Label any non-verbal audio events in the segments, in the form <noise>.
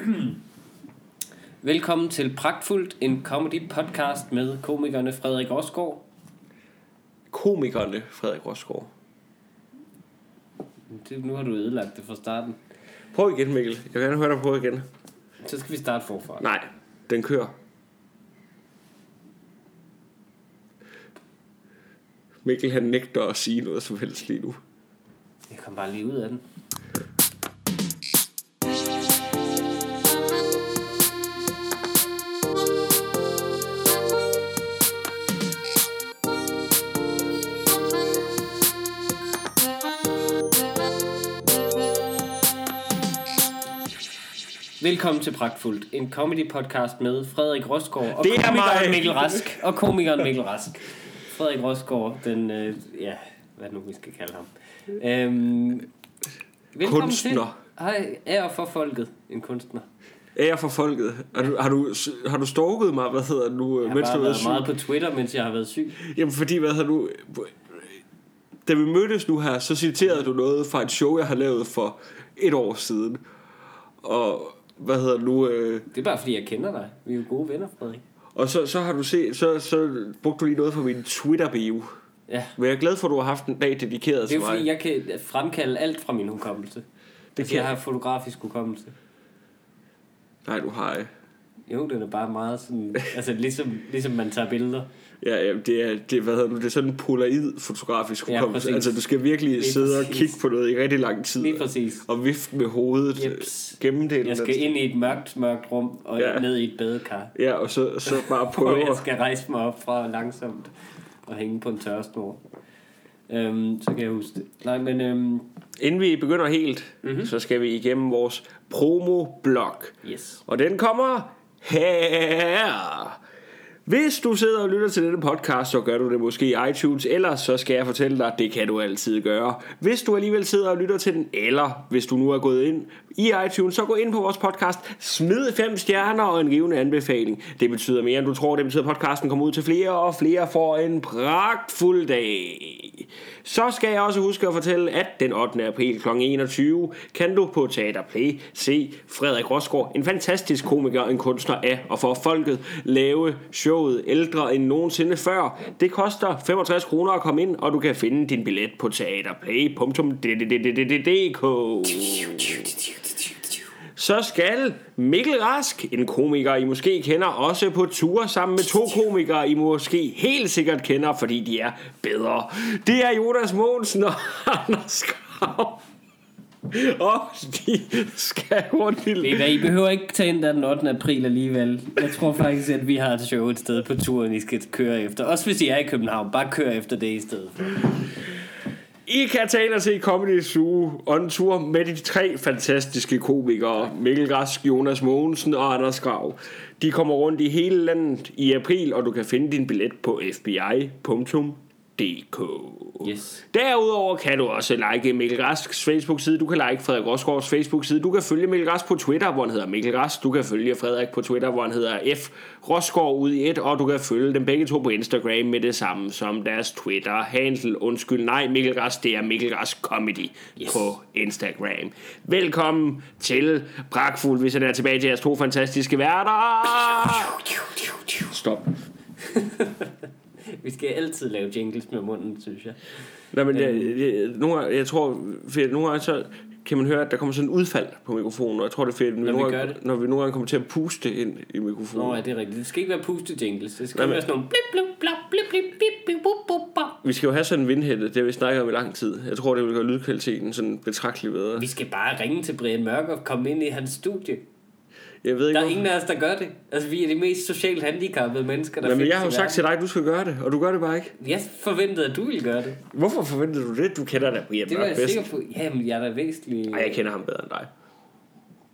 <clears throat> Velkommen til Pragtfuldt, en comedy podcast med komikerne Frederik Rosgaard. Komikerne Frederik Rosgaard. Det, nu har du ødelagt det fra starten. Prøv igen, Mikkel. Jeg vil gerne høre dig på igen. Så skal vi starte forfra. Nej, den kører. Mikkel han nægter at sige noget som helst lige nu. Jeg kom bare lige ud af den. Velkommen til Pragtfuldt, en comedy podcast med Frederik Rosgaard og Det er komikeren mig. Mikkel Rask. Og komikeren Mikkel Rask. Frederik Rosgaard, den, øh, ja, hvad nu vi skal kalde ham. Øhm, velkommen Kunstner. til. Hej, ære for folket, en kunstner. Ære for folket. Har du, har du, har du stalket mig, hvad hedder nu, Jeg har mens du været været syg? meget på Twitter, mens jeg har været syg. Jamen fordi, hvad hedder du... Da vi mødtes nu her, så citerede du noget fra et show, jeg har lavet for et år siden. Og hvad hedder det nu... Øh, Det er bare fordi, jeg kender dig. Vi er jo gode venner, Frederik. og så, så har du set, så, så brugte du lige noget fra min Twitter-bio. Ja, Men jeg er glad for, at du har haft en dag dedikeret det er til jo mig. fordi, jeg kan fremkalde alt fra min hukommelse. Det altså, kan- jeg har fotografisk hukommelse. Nej, du har ikke. Jo, den er bare meget sådan... altså, ligesom, ligesom man tager billeder. Ja, ja det, er, det, hvad hedder du, det er sådan en polaroid fotografisk Ja, hukommelse. præcis. altså, du skal virkelig Lige sidde og præcis. kigge på noget i rigtig lang tid. Lige præcis. Og vifte med hovedet Jeps. gennem det. Jeg skal ind i et mørkt, mørkt rum og Ja. ned i et badekar. Ja, og så, så bare <laughs> prøve jeg at skal rejse mig op fra langsomt og hænge på en tørresnor. Øhm, så kan jeg huske det. Nej, men øhm, Inden vi begynder helt, Mhm. mm-hmm. så skal vi igennem vores promo-blog. yes. Og den kommer her. Hvis du sidder og lytter til denne podcast, så gør du det måske i iTunes, eller så skal jeg fortælle dig, at det kan du altid gøre. Hvis du alligevel sidder og lytter til den, eller hvis du nu er gået ind i iTunes, så gå ind på vores podcast, smid fem stjerner og en givende anbefaling. Det betyder mere, end du tror. Det betyder, at podcasten kommer ud til flere, og flere får en pragtfuld dag. Så skal jeg også huske at fortælle, at den 8. april kl. 21 kan du på Teater Play se Frederik Rosgaard, en fantastisk komiker, en kunstner af og for folket, lave show toget ældre end nogensinde før. Det koster 65 kroner at komme ind, og du kan finde din billet på teaterplay.dk. Så skal Mikkel Rask, en komiker I måske kender, også på tur sammen med to komikere I måske helt sikkert kender, fordi de er bedre. Det er Jonas Mogensen og Anders Krav. <laughs> Og de skal i... Ved I behøver ikke tage ind der den 8. april alligevel. Jeg tror faktisk, at vi har et show et sted på turen, I skal køre efter. Også hvis I er i København, bare kør efter det i stedet. I kan ind og se Comedy Zoo on tour med de tre fantastiske komikere, Mikkel Rask, Jonas Mogensen og Anders Grav. De kommer rundt i hele landet i april, og du kan finde din billet på fbi.dk. Yes. Derudover kan du også like Mikkel Rasks Facebook-side. Du kan like Frederik Rosgaards Facebook-side. Du kan følge Mikkel Rask på Twitter, hvor han hedder Mikkel Rask. Du kan følge Frederik på Twitter, hvor han hedder F. Rosgaard ud i et. Og du kan følge dem begge to på Instagram med det samme som deres Twitter-handle. Undskyld, nej, Mikkel Rask, det er Mikkel Rask Comedy yes. på Instagram. Velkommen til Brakfuld, hvis jeg er tilbage til jeres to fantastiske værter. Stop. <laughs> <laughs> Vi skal altid lave jingles med munden, synes jeg. Nej, men jeg, jeg, nogle gange, jeg tror, for nogle gange så kan man høre, at der kommer sådan en udfald på mikrofonen, og jeg tror, det er fedt, når, vi gange, når vi nogle gange kommer til at puste ind i mikrofonen. Nå, ja, det er rigtigt. Det skal ikke være puste jingles. Det skal Nej, men- være sådan nogle blip, blip, blip, blip, blip, blip, bup, bup, bup. Vi skal jo have sådan en vindhætte, det har vi snakket om i lang tid. Jeg tror, det vil gøre lydkvaliteten sådan betragteligt bedre. Vi skal bare ringe til Brian Mørk og komme ind i hans studie. Jeg ved ikke, Der er hvorfor- ingen af os, der gør det. Altså, vi er de mest socialt handicappede mennesker, der Jamen, findes jeg har jo sagt til dig, at du skal gøre det, og du gør det bare ikke. Jeg forventede, at du ville gøre det. Hvorfor forventede du det? Du kender da Brian Det var Mørk jeg bedst. sikker på. Jamen, jeg er da væsentlig... Nej, jeg kender ham bedre end dig.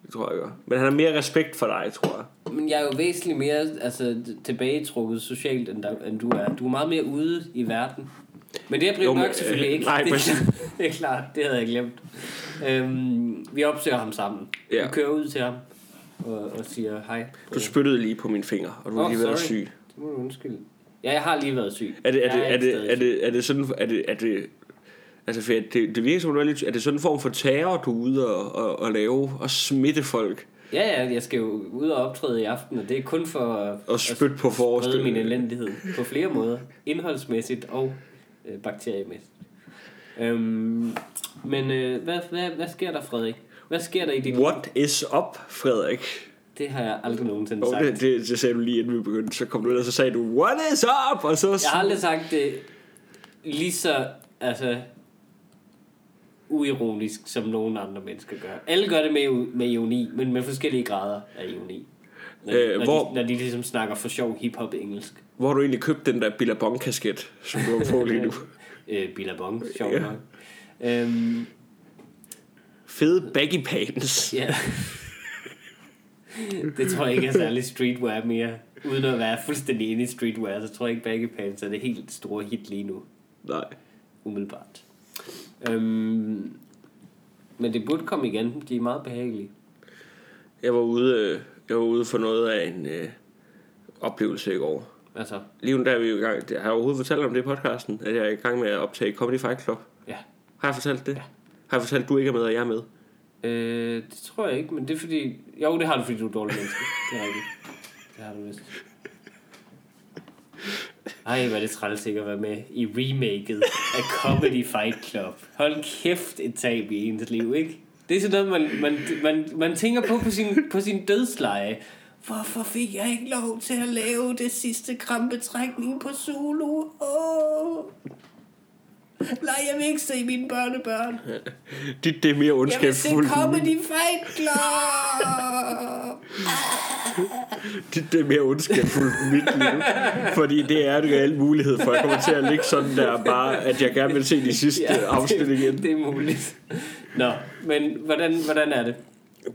Det tror jeg gør. Men han har mere respekt for dig, tror jeg. Men jeg er jo væsentligt mere altså, tilbagetrukket socialt, end, der, end du er. Du er meget mere ude i verden. Men det er Brian Mørk selvfølgelig øh, ikke. <laughs> nej, det, præcis. det er klart, det havde jeg glemt. Øhm, vi opsøger ham sammen. Ja. Vi kører ud til ham og, og siger hej. Du spyttede lige på min finger, og du har Åh, lige været sorry. syg. Det må du undskylde. Ja, jeg har lige været syg. Er det, er det, er det, er det, er det sådan, er det, er det, altså for det, det virker som, du er lidt, er det sådan en form for terror, du er ude og, og, og lave, og smitte folk? Ja, ja, jeg skal jo ud og optræde i aften, og det er kun for at, Og spyt på sprede min elendighed på flere måder. Indholdsmæssigt og øh, bakteriemæssigt. Øhm, men øh, hvad, hvad, hvad sker der, Frederik? Hvad sker der i dit What is up, Frederik? Det har jeg aldrig nogensinde Oh, sagt. det, det, det, sagde du lige inden vi begyndte. Så kom du ud og så sagde du, what is up? Og så... Jeg har aldrig sagt det lige så altså, uironisk, som nogen andre mennesker gør. Alle gør det med, med ironi, men med forskellige grader af ironi. Når, Øh, når, hvor- de, når de ligesom snakker for sjov hip-hop engelsk. Hvor har du egentlig købt den der Billabong-kasket, som du har på lige nu? <laughs> Øh, Billabong, sjov ja. nok. Øhm, Fede baggy pants. ja. det tror jeg ikke er særlig streetwear mere. Uden at være fuldstændig inde i streetwear, så tror jeg ikke baggy pants er det helt store hit lige nu. Nej. umiddelbart. Øhm, men det burde komme igen. De er meget behagelige. Jeg var ude, øh, jeg var ude for noget af en øh, oplevelse i går. Altså, Lige nu der er vi jo i gang. Har jeg overhovedet fortalt om det i podcasten? At jeg er i gang med at optage Comedy Fight Club? ja. Har jeg fortalt det? Ja. Har jeg fortalt, at du ikke er med, og jeg er med? Øh, det tror jeg ikke, men det er fordi... Jo, det har du, fordi du er dårlig menneske. Det er rigtigt. Det har du vist. Ej, hvor er det træls ikke at være med i remaket af Comedy Fight Club. Hold kæft et tab i ens liv, ikke? Det er sådan noget, man, man, man, man tænker på på sin, på sin dødsleje. Hvorfor fik jeg ikke lov til at lave det sidste krampetrækning på Zulu? Åh. Nej, jeg vil ikke se mine børnebørn. <laughs> Dit, det er mere Jeg vil se ondskabsfuldt. Comedy Fight Club. <laughs> Dit, det er mere ondskabsfuldt end mit liv. Fordi det er en reel mulighed for, at jeg kommer til at ligge sådan der bare, at jeg gerne vil se de sidste ja, afsnit igen. Det, det er muligt. Nå, men hvordan, hvordan er det?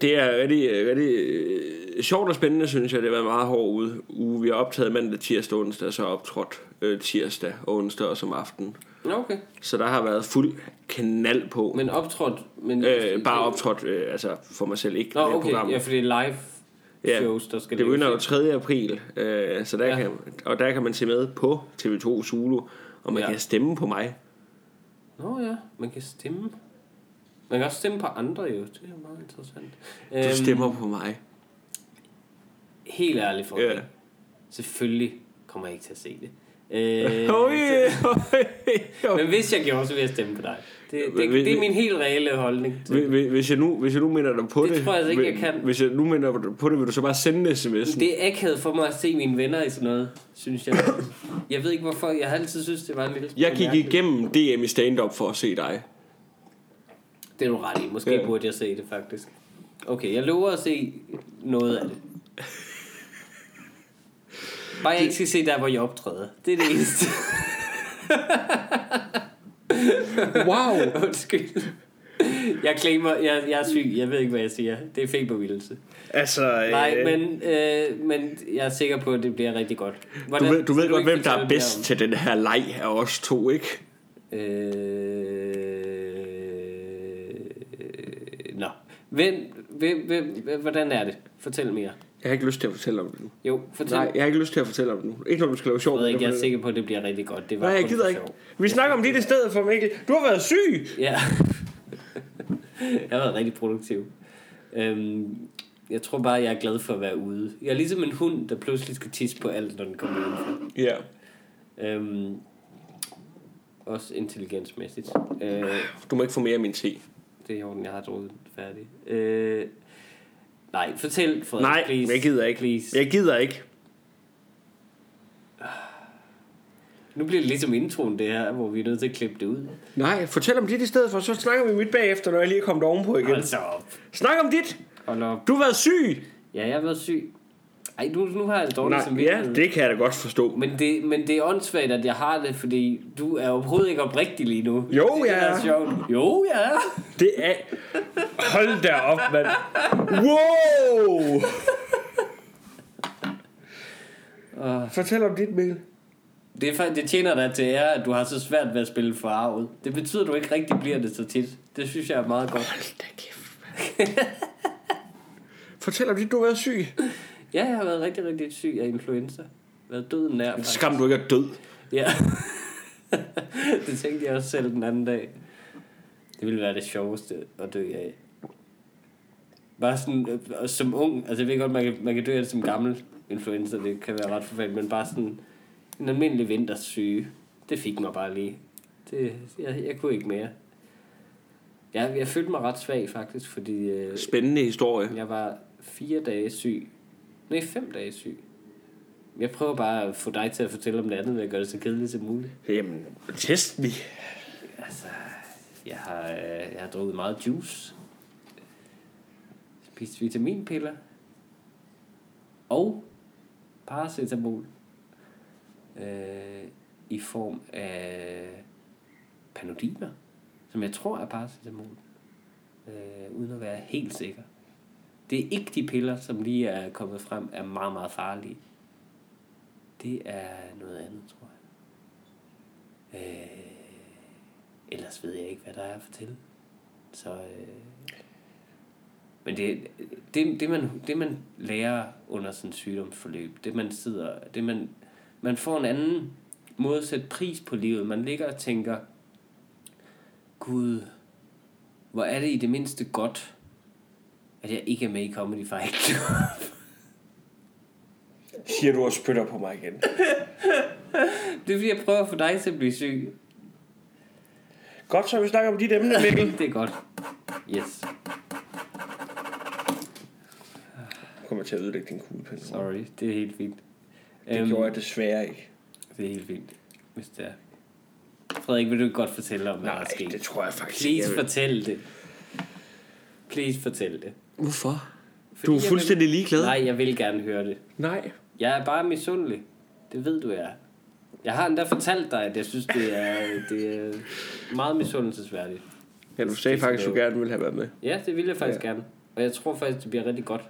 Det er rigtig, rigtig øh, sjovt og spændende, synes jeg. Det har været meget hård uge. uge. Vi har optaget mandag, tirsdag, onsdag, og så optrådt øh, tirsdag, onsdag og som aften. Okay. Så der har været fuld knald på. Men optrådt... Men øh, bare optrådt øh, altså for mig selv, ikke Nå, okay. programmet. Ja, for det er live Ja, shows, der skal Det begynder jo laves. 3. april, øh, så der Ja. kan, og der kan man se med på TV2 Zulu, og man ja. kan stemme på mig. Nå ja, man kan stemme. Man kan også stemme på andre jo. Det er meget interessant. Du Øhm, stemmer på mig. Helt ærligt for mig. Selvfølgelig kommer jeg ikke til at se det. Øh, Oj, oj, men hvis jeg gjorde, så vil jeg stemme på dig. Det, det, Hvis- det er min helt reelle holdning. til- Hvis- jeg nu, hvis jeg nu minder dig på Det det, tror jeg altså ikke, jeg kan. Hvis jeg nu minder dig på det, vil du så bare sende sms'en? Det er akavet for mig at se mine venner i sådan noget, synes jeg. Jeg ved ikke hvorfor, jeg har altid synes det var en lille Jeg gik igennem DM i stand-up for at se dig. Det er du ret i. Måske Ja. burde jeg se det faktisk. Okay, jeg lover at se noget af det. Bare jeg ikke skal se der, hvor jeg optræder. Det er det eneste. Wow! <laughs> Undskyld. Jeg claimer, jeg, jeg er syg. Jeg ved ikke, hvad jeg siger. Det er febervildelse. altså, øh, Nej, men, øh, men jeg er sikker på, at det bliver rigtig godt. du Hvordan, ved, du ved godt, hvem der er bedst til den her leg af os to, ikke? Øh, nå. Hvem, hvem, hvem, hvordan er det? Fortæl mere. Jeg har ikke lyst til at fortælle om det nu. Jo, fortæl. Nej, jeg har ikke lyst til at fortælle om det nu. Ikke når du skal lave sjov. Jeg ved ikke, jeg er sikker på, at det bliver rigtig godt. Det var Nej, jeg gider ikke. sjov. Vi snakker om dit i stedet for, Mikkel. Du har været syg! Ja. jeg har været rigtig produktiv. Øhm, jeg tror bare, jeg er glad for at være ude. Jeg er ligesom en hund, der pludselig skal tisse på alt, når den kommer udenfor. Ja. Øhm, også intelligensmæssigt. Øh, Du må ikke få mere af min te. det er i orden, jeg har drukket den færdig. Øh, nej, fortæl, Frederik, Nej, please. jeg gider ikke. Please. Jeg gider ikke. Nu bliver det ligesom introen, det her, hvor vi er nødt til at klippe det ud. Nej, fortæl om dit i stedet for, så snakker vi mit bagefter, når jeg lige er kommet ovenpå igen. Hold så op. Snak om dit! Hold op. Du har været syg! Ja, jeg har været syg. Ej, nu, nu har jeg det dårligt Nej, som ja, det kan jeg da godt forstå. Men det, men det er åndssvagt, at jeg har det, fordi du er overhovedet ikke oprigtig lige nu. Jo, det, jeg er er. sjovt. Jo, ja. Det er... Hold da op, mand. Wow! Fortæl om dit, Mikkel. Det, er, faktisk- det tjener dig til ære, at du har så svært ved at spille forarvet. Det betyder, at du ikke rigtig bliver det så tit. Det synes jeg er meget godt. Hold da kæft. Fortæl om dit, du har været syg. Ja, jeg har været rigtig, rigtig syg af influenza. Været døden nær, faktisk. Skam, du ikke er død. Ja. <laughs> det tænkte jeg også selv den anden dag. Det ville være det sjoveste at dø af. Bare sådan, øh, som ung, altså jeg ved godt, man kan, man kan dø af det som gammel influenza, det kan være ret forfærdeligt, men bare sådan en almindelig vintersyge, det fik mig bare lige. Det, jeg, jeg kunne ikke mere. Jeg, jeg følte mig ret svag faktisk, fordi øh, Spændende historie. jeg var fire dage syg. Nej, fem dage syg. Jeg prøver bare at få dig til at fortælle om det andet, ved at gøre det så kedeligt som muligt. Jamen, test me. Altså, jeg har, øh, jeg har drukket meget juice. Spist vitaminpiller. Og paracetamol. Øh, I form af panodiner. Som jeg tror er paracetamol. Øh, uden at være helt sikker. Det er ikke de piller, som lige er kommet frem, er meget, meget farlige. Det er noget andet, tror jeg. Øh, ellers ved jeg ikke, hvad der er at fortælle. Så, øh, men det, det, det, man, det, man lærer under sådan et sygdomsforløb, det man sidder, det man, man får en anden måde at sætte pris på livet. Man ligger og tænker, Gud, hvor er det i det mindste godt, at jeg ikke er med i Comedy Fight Club. Siger du og spytter på mig igen. <laughs> det er fordi, jeg prøver at få dig til at blive syg. Godt, så vi snakker om dit emne, Mikkel. <laughs> Det er godt. Yes, Jeg kommer til at ødelægge din kuglepen. sorry. Det er helt fint. Det Øhm, gjorde jeg desværre ikke. Det er helt fint, hvis det er. Frederik, vil du godt fortælle om, hvad der Nej, er sket? det tror jeg faktisk ikke. Please jeg vil. fortæl det. Please fortæl det. Hvorfor? Fordi Du er fuldstændig vil... ligeglad. Nej, jeg vil gerne høre det. Nej. Jeg er bare misundelig. Det ved du, jeg er. Jeg har endda fortalt dig, at jeg synes, det er, <laughs> det er meget misundelsesværdigt. Ja, du sagde faktisk, du lave. gerne ville have været med. Ja, det vil jeg faktisk Ja. gerne. Og jeg tror faktisk, det bliver rigtig godt.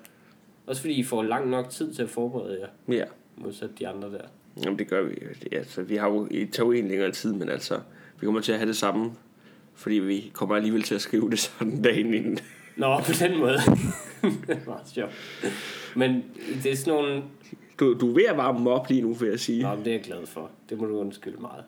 Også fordi I får lang nok tid til at forberede jer, Ja. modsat de andre der. Jamen, det gør vi. Altså, vi har jo det tager jo en længere tid, men altså, vi kommer til at have det samme. Fordi vi kommer alligevel til at skrive det sådan dagen inden. Nå, på den måde. det <laughs> er meget sjovt. Men det er sådan nogle... Du, du er ved at varme mig op lige nu, vil jeg sige. Nå, men det er jeg glad for. Det må du undskylde meget.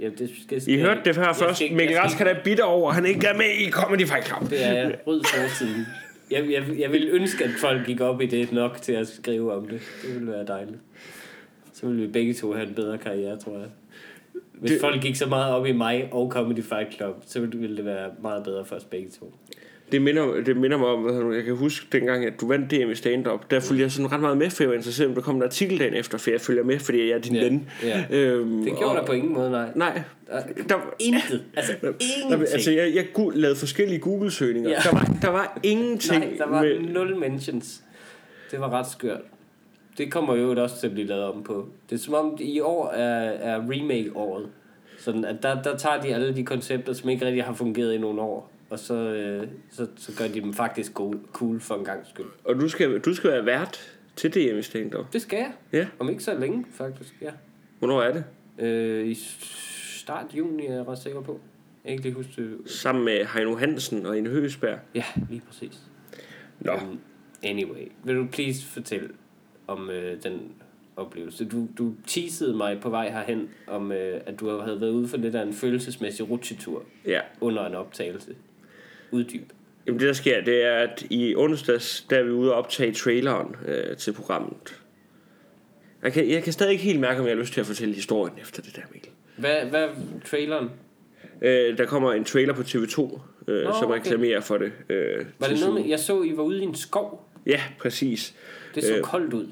Ja, det skal, skal I hørte det her jeg først. skal- Mikkel jeg Rask skal- han er bitter over, han ikke er med i Comedy Fight Club. Det er rød forsiden. Jeg, jeg, jeg ville ønske, at folk gik op i det nok til at skrive om det. Det ville være dejligt. Så ville vi begge to have en bedre karriere, tror jeg. Hvis det... folk gik så meget op i mig og Comedy Fight Club, så ville det være meget bedre for os begge to. Det minder, det minder mig om, jeg kan huske dengang, at du vandt DM i stand-up. Der fulgte jeg sådan ret meget med, for jeg var interesseret, om der kom en artikel dagen efter, for jeg følger med, fordi jeg er din Ja, ven. ja. Øhm, Det gjorde og, der på ingen måde, nej. Nej, Der, der, intet. Altså, ingenting. altså, jeg, jeg lavede forskellige Google-søgninger. Ja. Der, var, der var ingenting Nej, der var med... nul mentions. Det var ret skørt. Det kommer jo også til at blive lavet om på. Det er som om, i år er, er remake-året. Sådan at der, der tager de alle de koncepter, som ikke rigtig har fungeret i nogle år, og så, øh, så, så gør de dem faktisk cool, cool for en gang skyld. Og du skal, du skal være vært til DM i stand-up. Det skal jeg. Ja. Om ikke så længe, faktisk. Ja. Hvornår er det? Øh, I start juni er jeg ret sikker på. Jeg kan ikke lige huske det. Sammen med Heino Hansen og Ine Høgesberg. Ja, lige præcis. Nå, Um, anyway, vil du please fortælle om øh, den oplevelse? Du, du teasede mig på vej herhen, om øh, at du havde været ude for lidt af en følelsesmæssig rutsjetur ja. under en optagelse. Uddyb. Jamen det der sker, det er, at i onsdags, der er vi ude og optage traileren øh, til programmet. Jeg kan, jeg kan stadig ikke helt mærke, om jeg har lyst til at fortælle historien efter det der, Mikkel. Hvad, hvad er traileren? Øh, der kommer en trailer på TV2, øh, Nå, som okay. reklamerer for det. Øh, Var det noget med, jeg så, I var ude i en skov. Ja, præcis. Det så øh. koldt ud.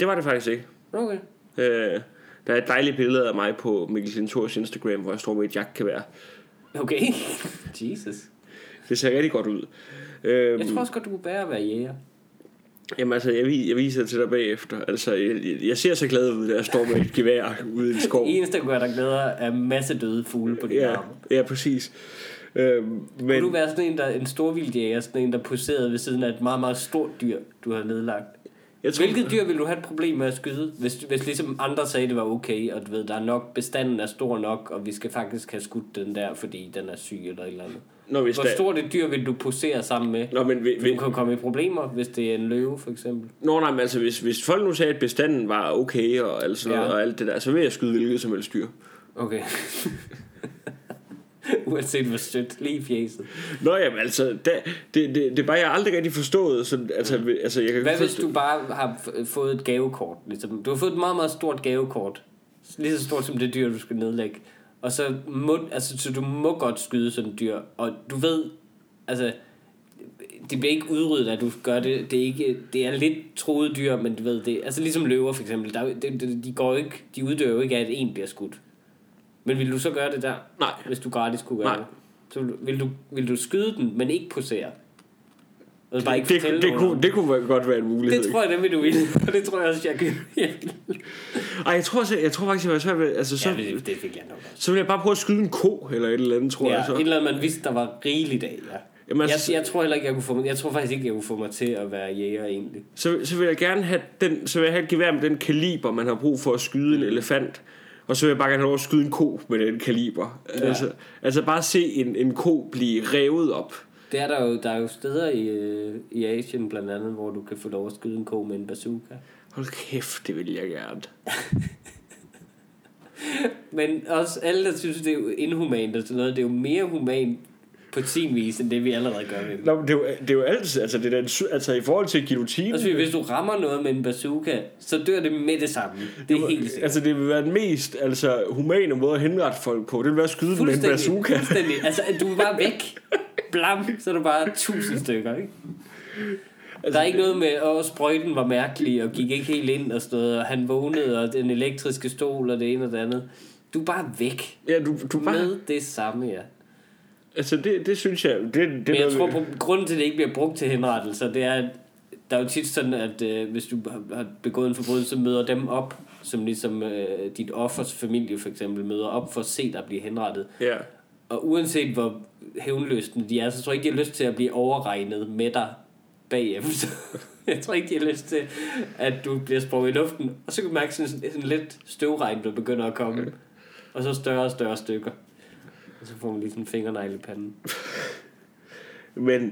Det var det faktisk ikke. Okay. Øh, der er et dejligt billede af mig på Mikkel Sintors Instagram, hvor jeg står med et jakkevær. Okay. <laughs> Jesus. Det ser rigtig godt ud. Øh, Jeg tror også godt, du kunne bære at være jæger. Jamen altså, jeg, jeg viser det til dig bagefter. Altså, jeg, jeg- ser så glad ud, da jeg står med et gevær ude i en skov. Det <laughs> eneste, der gør dig glæder, er masse døde fugle på dine Ja, arme. ja, præcis. Øh, Kunne men du være sådan en, der, en storvildjæger, sådan en, der poserede ved siden af et meget, meget stort dyr, du har nedlagt? Jeg tror, Hvilket dyr vil du have et problem med at skyde, hvis, hvis ligesom andre sagde, det var okay, og du ved, der er nok, bestanden er stor nok, og vi skal faktisk have skudt den der, fordi den er syg eller et eller andet. Nå, hvis Hvor der, stort et dyr vil du posere sammen med? Nå, men, vi, vi, Du kan komme i problemer, hvis det er en løve, for eksempel. nå, nej, men altså, hvis, hvis folk nu sagde, at bestanden var okay og alt, sådan noget, Ja. og alt det der, så vil jeg skyde hvilket som helst dyr. Okay. <laughs> <laughs> Uanset hvor stødt lige fjeset. Nå jamen altså, det, det, det, det er bare, jeg aldrig rigtig forstået. Så, altså, mm. altså, jeg kan Hvad hvis forstå, du bare har fået et gavekort? Ligesom, du har fået et meget, meget stort gavekort. Lige så stort som det dyr, du skal nedlægge. Og så må, altså, så du må godt skyde sådan dyr. Og du ved, altså, det bliver ikke udryddet, at du gør det. Det er, ikke, det er lidt troet dyr, men du ved det. Altså ligesom løver for eksempel. Der, er det, de, går ikke, de uddør jo ikke af, at en bliver skudt. Men vil du så gøre det der? Nej. Hvis du gratis kunne gøre Nej. det? Så vil du- vil du, skyde den, men ikke posere? Og bare ikke det, det, det, kunne, det kunne godt være en mulighed. det tror jeg nemlig, du vil. <laughs> Og det tror jeg også, jeg kan. Ej, jeg tror, også, jeg tror faktisk, jeg var svært ved, altså, så, ja, det, det fik jeg nok så vil jeg bare prøve at skyde en ko, eller et eller andet, tror Ja, jeg så. et eller andet, man vidste, der var rigeligt af, ja. Jamen, Jeg, altså, jeg, tror heller ikke, jeg kunne få mig, jeg tror faktisk ikke, jeg kunne få mig til at være jæger egentlig. så, så vil jeg gerne have den, så vil jeg have et gevær med den kaliber, man har brug for at skyde en elefant. Og så vil jeg bare gerne have lov at skyde en ko med den kaliber. Ja. Altså, altså bare se en, en ko blive revet op. Det er der jo, der er jo steder i, øh, i Asien blandt andet, hvor du kan få lov at skyde en ko med en bazooka. Hold kæft, det vil jeg gerne. <laughs> Men også alle, der synes, det er inhumant og sådan noget, det er jo mere humant på sin vis, end det vi allerede gør med dem. Nå, men det, er jo, det er jo altid, altså, det er sy- altså i forhold til guillotinen. Også fordi, hvis du rammer noget med en bazooka, så dør det med det samme. Det er helt sikkert. Altså det vil være den mest altså, humane måde at henrette folk på. Det vil være at skyde dem med en bazooka. fuldstændig. Altså, du er bare væk. <laughs> Blam, så er du bare tusind stykker, ikke? Der er ikke noget med, at sprøjten var mærkelig, og gik ikke helt ind og noget, og han vågnede, og den elektriske stol, og det ene og det andet. Du er bare væk. Ja, du, du bare, Med det samme, ja. Altså det, det synes jeg, det, det Men jeg noget- tror, på, grunden til, at det ikke bliver brugt til henrettelser, det er, at der er jo tit sådan, at øh, hvis du har- begået en forbrydelse, så møder dem op, som ligesom øh, dit offers familie for eksempel møder op for at se dig blive henrettet. Ja. Og uanset hvor hævnløsende de er, så tror jeg ikke, de har lyst til at blive overregnet med dig bagefter. <laughs> jeg tror ikke, de har lyst til, at du bliver sprunget i luften, og så kan du mærke sådan, sådan, sådan lidt støvregn, der begynder at komme. Og så større og større stykker. Og så får man lige sådan en fingernegl i panden. <laughs> Men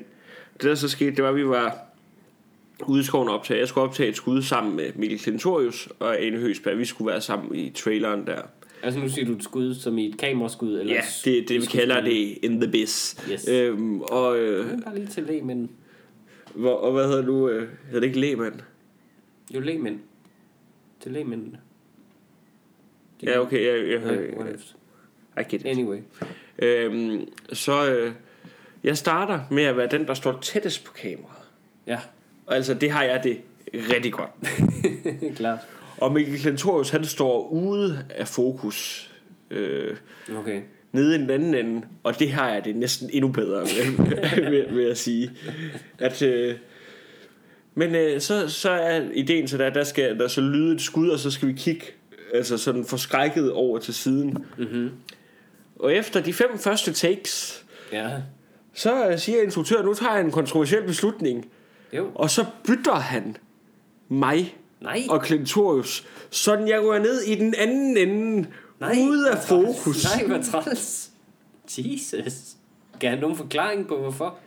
det der så skete, det var, at vi var ude i skoven optage. Jeg skulle optage et skud sammen med Mikkel Klintorius og Ane Høsberg. Vi skulle være sammen i traileren der. Altså nu siger du et skud som i et kameraskud? Eller Ja, et det er det, vi kalder det in the biz. Yes. Øhm, og, øh, Ja, Bare lige til lægmænd. hvor, og hvad hedder du? Øh, hedder det ikke lægmand? Jo, lægmænd. Til lægmændene. De- Ja, okay. Jeg, jeg, jeg, whatever. I get it. Anyway. Øhm, så øh, jeg starter med at være den, der står tættest på kameraet. Ja, Og altså, det har jeg det rigtig godt. <laughs> klart. Og Mikkel Klintorius, han står ude af fokus. Øh, Okay. nede i den anden ende, og det har jeg det næsten endnu bedre med, <laughs> vil, vil jeg sige. At, øh, men øh, så, så er ideen så der, der skal der så lyde et skud, og så skal vi kigge altså sådan forskrækket over til siden. Mm-hmm. Og efter de fem første takes, Ja. så øh, siger instruktøren, nu tager jeg en kontroversiel beslutning, Jo. og så bytter han mig Nej. og Klintorius, sådan jeg går ned i den anden ende, Nej, ude af fokus. Nej, hvor træls. Jesus. Kan have nogen forklaring på, hvorfor?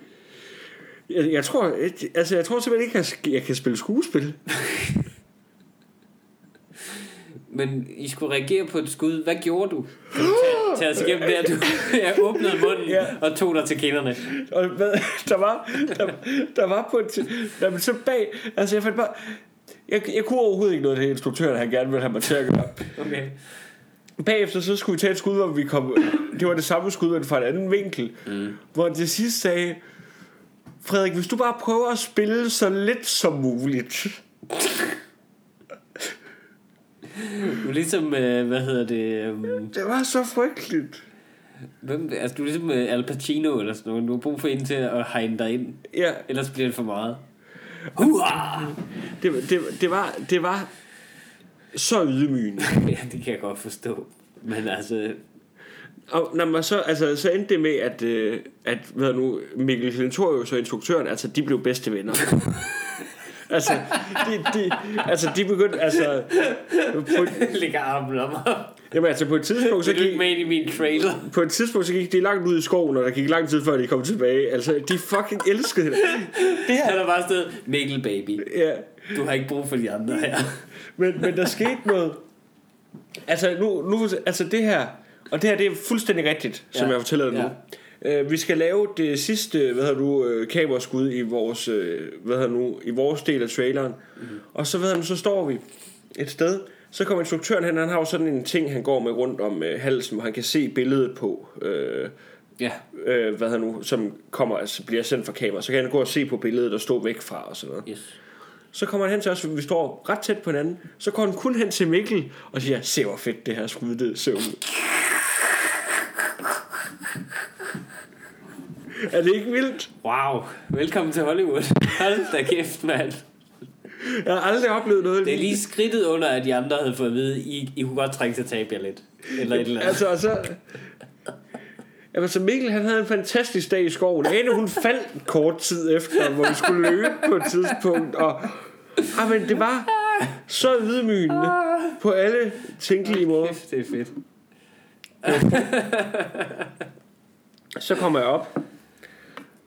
Jeg, jeg tror, jeg, altså jeg tror simpelthen ikke, at jeg, jeg kan spille skuespil. <laughs> Men I skulle reagere på et skud. Hvad gjorde du? Kan du tage, tage os igennem det, at du jeg åbnede munden Ja. og tog dig til kinderne. Og hvad, der var, der, der var på et, der, men så bag, altså jeg fandt bare, jeg, jeg kunne overhovedet ikke noget til instruktøren, han gerne ville have mig til at gøre. Okay. Bagefter så skulle vi tage et skud, hvor vi kom, det var det samme skud, men fra en anden vinkel, mm. hvor til sidst sagde, Frederik, hvis du bare prøver at spille så lidt som muligt. Du er ligesom, øh, hvad hedder det... Um, Det var så frygteligt. hvem, altså, du er ligesom øh, Al Pacino eller sådan noget. Du har brug for en til at hegne dig ind. Ja, Ellers bliver det for meget. Hurra! det, det, det, var, det var så ydmygende. <laughs> Ja, det kan jeg godt forstå. Men altså, Og når man så, altså, så endte det med, at, øh, at hvad nu, Mikkel Klintorius og instruktøren, altså, de blev bedste venner. <laughs> altså, de, de, altså, de begyndte, altså, <laughs> på, ligger armen om jamen, altså, på et tidspunkt, så gik, med i min trailer? på et tidspunkt, så gik de langt ud i skoven, og der gik lang tid før, de kom tilbage. Altså, de fucking elskede det. Det her, Han er bare sted, Mikkel baby. ja, Du har ikke brug for de andre her. men, men der skete noget. Altså, nu, nu, altså det her, Og det her, det er fuldstændig rigtigt, som Ja. jeg fortæller dig nu. Øh, vi skal lave det sidste, hvad hedder du, øh, kameraskud i vores, øh, hvad hedder nu, i vores del af traileren. Mm. Og så, hvad hedder nu, så står vi et sted, så kommer instruktøren hen, han har jo sådan en ting, han går med rundt om øh, halsen, hvor han kan se billedet på, øh, Ja. øh, hvad hedder nu, som kommer, altså bliver sendt fra kamera. Så kan han gå og se på billedet og stå væk fra og sådan noget. Yes. Så kommer han hen til os, vi står ret tæt på hinanden. Så går han kun hen til Mikkel og siger, se hvor fedt det her skud det ser ud. <laughs> Er det ikke vildt? Wow. Velkommen til Hollywood. Hold da kæft, mand. Jeg har aldrig oplevet noget Det er lige skridtet under, at de andre havde fået at vide, I, I kunne godt trænge til at tabe jer lidt. Eller et eller andet. Altså, og så... Jamen, så Mikkel, han havde en fantastisk dag i skoven. Ane, hun faldt kort tid efter, hvor vi skulle løbe på et tidspunkt. Og, ah, men det var så ydmygende på alle tænkelige måder. Det er fedt. Så kommer jeg op.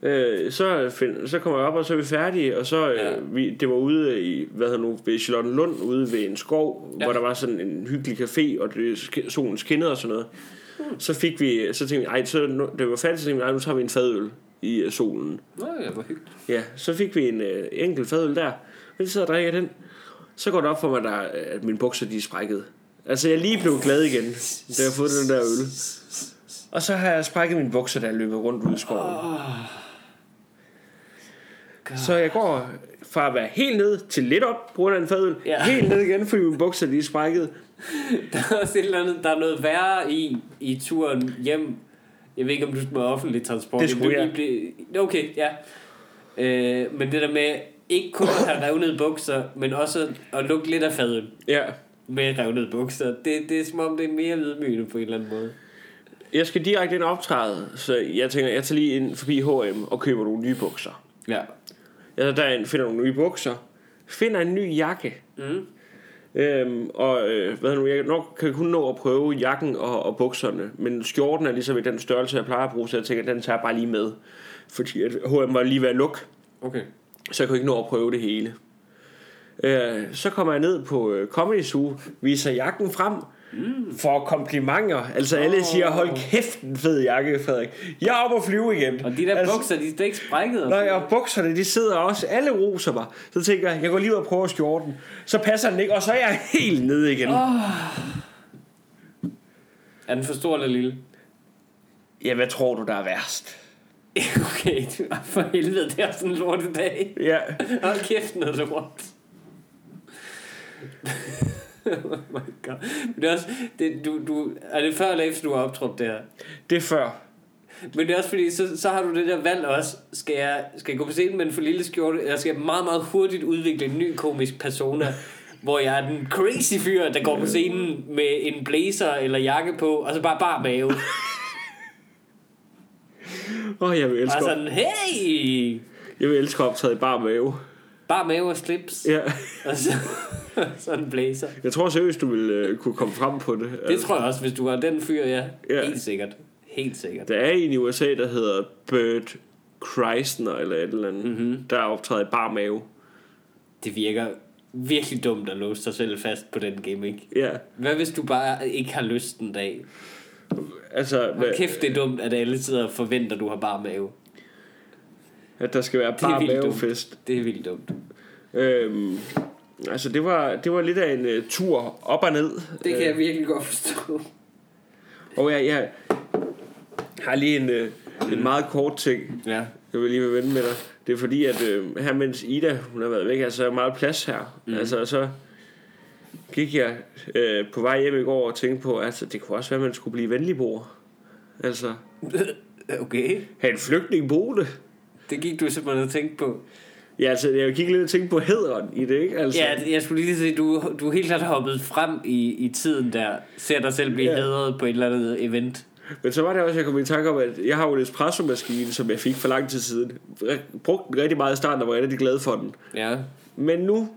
Øh, så, find, så kommer jeg op, og så er vi færdige, og så, Ja. øh, vi, det var ude i, hvad hedder nu, ved Charlottenlund, ude ved en skov, Ja. hvor der var sådan en hyggelig café, og det, solen skinnede og sådan noget. Så fik vi, så tænkte vi, ej, så, nu, det var færdigt, så tænkte vi, ej, nu tager vi en fadøl i øh, solen. Nå, ja, hvor hyggeligt. Ja, så fik vi en øh, enkelt fadøl der, og så sidder og drikker den. Så går det op for mig, der, at mine bukser de er sprækket. Altså, jeg er lige blev glad igen, da jeg har fået den der øl. Og så har jeg sprækket mine bukser, jeg løber rundt ud i skoven. Så jeg går fra at være helt ned til lidt op på grund af en fadøl. Ja. Helt ned igen, fordi mine bukser de er sprækket. <laughs> Der er også et eller andet, der er noget værre i, i turen hjem. Jeg ved ikke, om du skal med offentlig transport. Det skulle jeg. lige blive- Okay, ja. Øh, men det der med ikke kun at have revnede bukser, men også at lugte lidt af faden Ja. med revnede bukser. Det, det er som om, det er mere ydmygende på en eller anden måde. Jeg skal direkte ind og optræde, så jeg tænker, jeg tager lige ind forbi H&M og køber nogle nye bukser. Ja. Jeg tager derind, finder nogle nye bukser, finder en ny jakke. Mm. Øhm, og øh, hvad nu, jeg nok kan kun nå at prøve jakken og, og bukserne, men skjorten er ligesom i den størrelse, jeg plejer at bruge, så jeg tænker, den tager jeg bare lige med. Fordi at H&M var lige ved at lukke, Okay. så jeg kunne ikke nå at prøve det hele. Øh, så kommer jeg ned på øh, Comedy Zoo, viser jakken frem, mm. for komplimenter. Altså alle siger, hold kæft en fed jakke, Frederik. Jeg er oppe og flyve igen. Og de der altså, bukser, de er ikke sprækket. Nej, og bukserne, de sidder også. Alle roser mig. Så tænker jeg, jeg går lige ud og prøver skjorten. Så passer den ikke, og så er jeg helt nede igen. Oh. Er den for stor eller lille? Ja, hvad tror du, der er værst? <laughs> Okay, for helvede, det er sådan en lortedag. Ja, Hold kæft, noget lort. Oh my god. Men det er også, det, du, du, er det før eller efter, du har optrådt det her? det er før. Men det er også fordi, så, så har du det der valg også. Skal jeg, skal jeg gå på scenen med en for lille skjorte, eller skal jeg meget, meget hurtigt udvikle en ny komisk persona, <laughs> hvor jeg er den crazy fyr, der går på scenen med en blazer eller jakke på, og så bare bar mave. Åh, oh, jeg vil elske, Bare sådan, hey! jeg vil elske at optræde i bar mave. Bar mave og slips. Ja. <laughs> Og så, <laughs> så en blazer. Jeg tror seriøst, du vil øh, kunne komme frem på det. Det tror jeg også, hvis du er den fyr, ja. Ja. Helt sikkert. Helt sikkert. Der er en i USA, der hedder Bert Kreisner eller et eller andet, mm-hmm. der optræder i bar mave. Det virker virkelig dumt at låse sig selv fast på den gimmick. Ja, Hvad hvis du bare ikke har lyst en dag? altså, Hold kæft, det er dumt, at alle sidder og forventer, at du har bare mave. At der skal være er bar vildt dumt. mavefest. Det er vildt dumt. Øhm, altså, det var, det var lidt af en uh, tur op og ned. Det kan jeg virkelig godt forstå. Og jeg, jeg har lige en, øh, en meget kort ting, Ja. jeg vil lige vil vende med dig. Det er fordi, at øh, her mens Ida hun har været væk, altså er meget plads her. Mm. Altså så gik jeg øh, på vej hjem i går og tænkte på, altså det kunne også være, at man skulle blive venligboer. Altså <laughs> Okay. have en flygtning boende. Det gik du simpelthen og tænkte på. Ja, altså jeg gik lidt og tænkte på hederen i det, ikke? Altså, Ja, jeg skulle lige sige, du, du er helt klart hoppet frem i, i tiden der. Ser dig selv blive Ja. hædret på et eller andet event. Men så var det også, jeg kom i tanke om, at jeg har jo en espresso-maskine, som jeg fik for lang tid siden. Jeg brugte den rigtig meget i starten, og var rigtig glad for den. Ja. Men nu,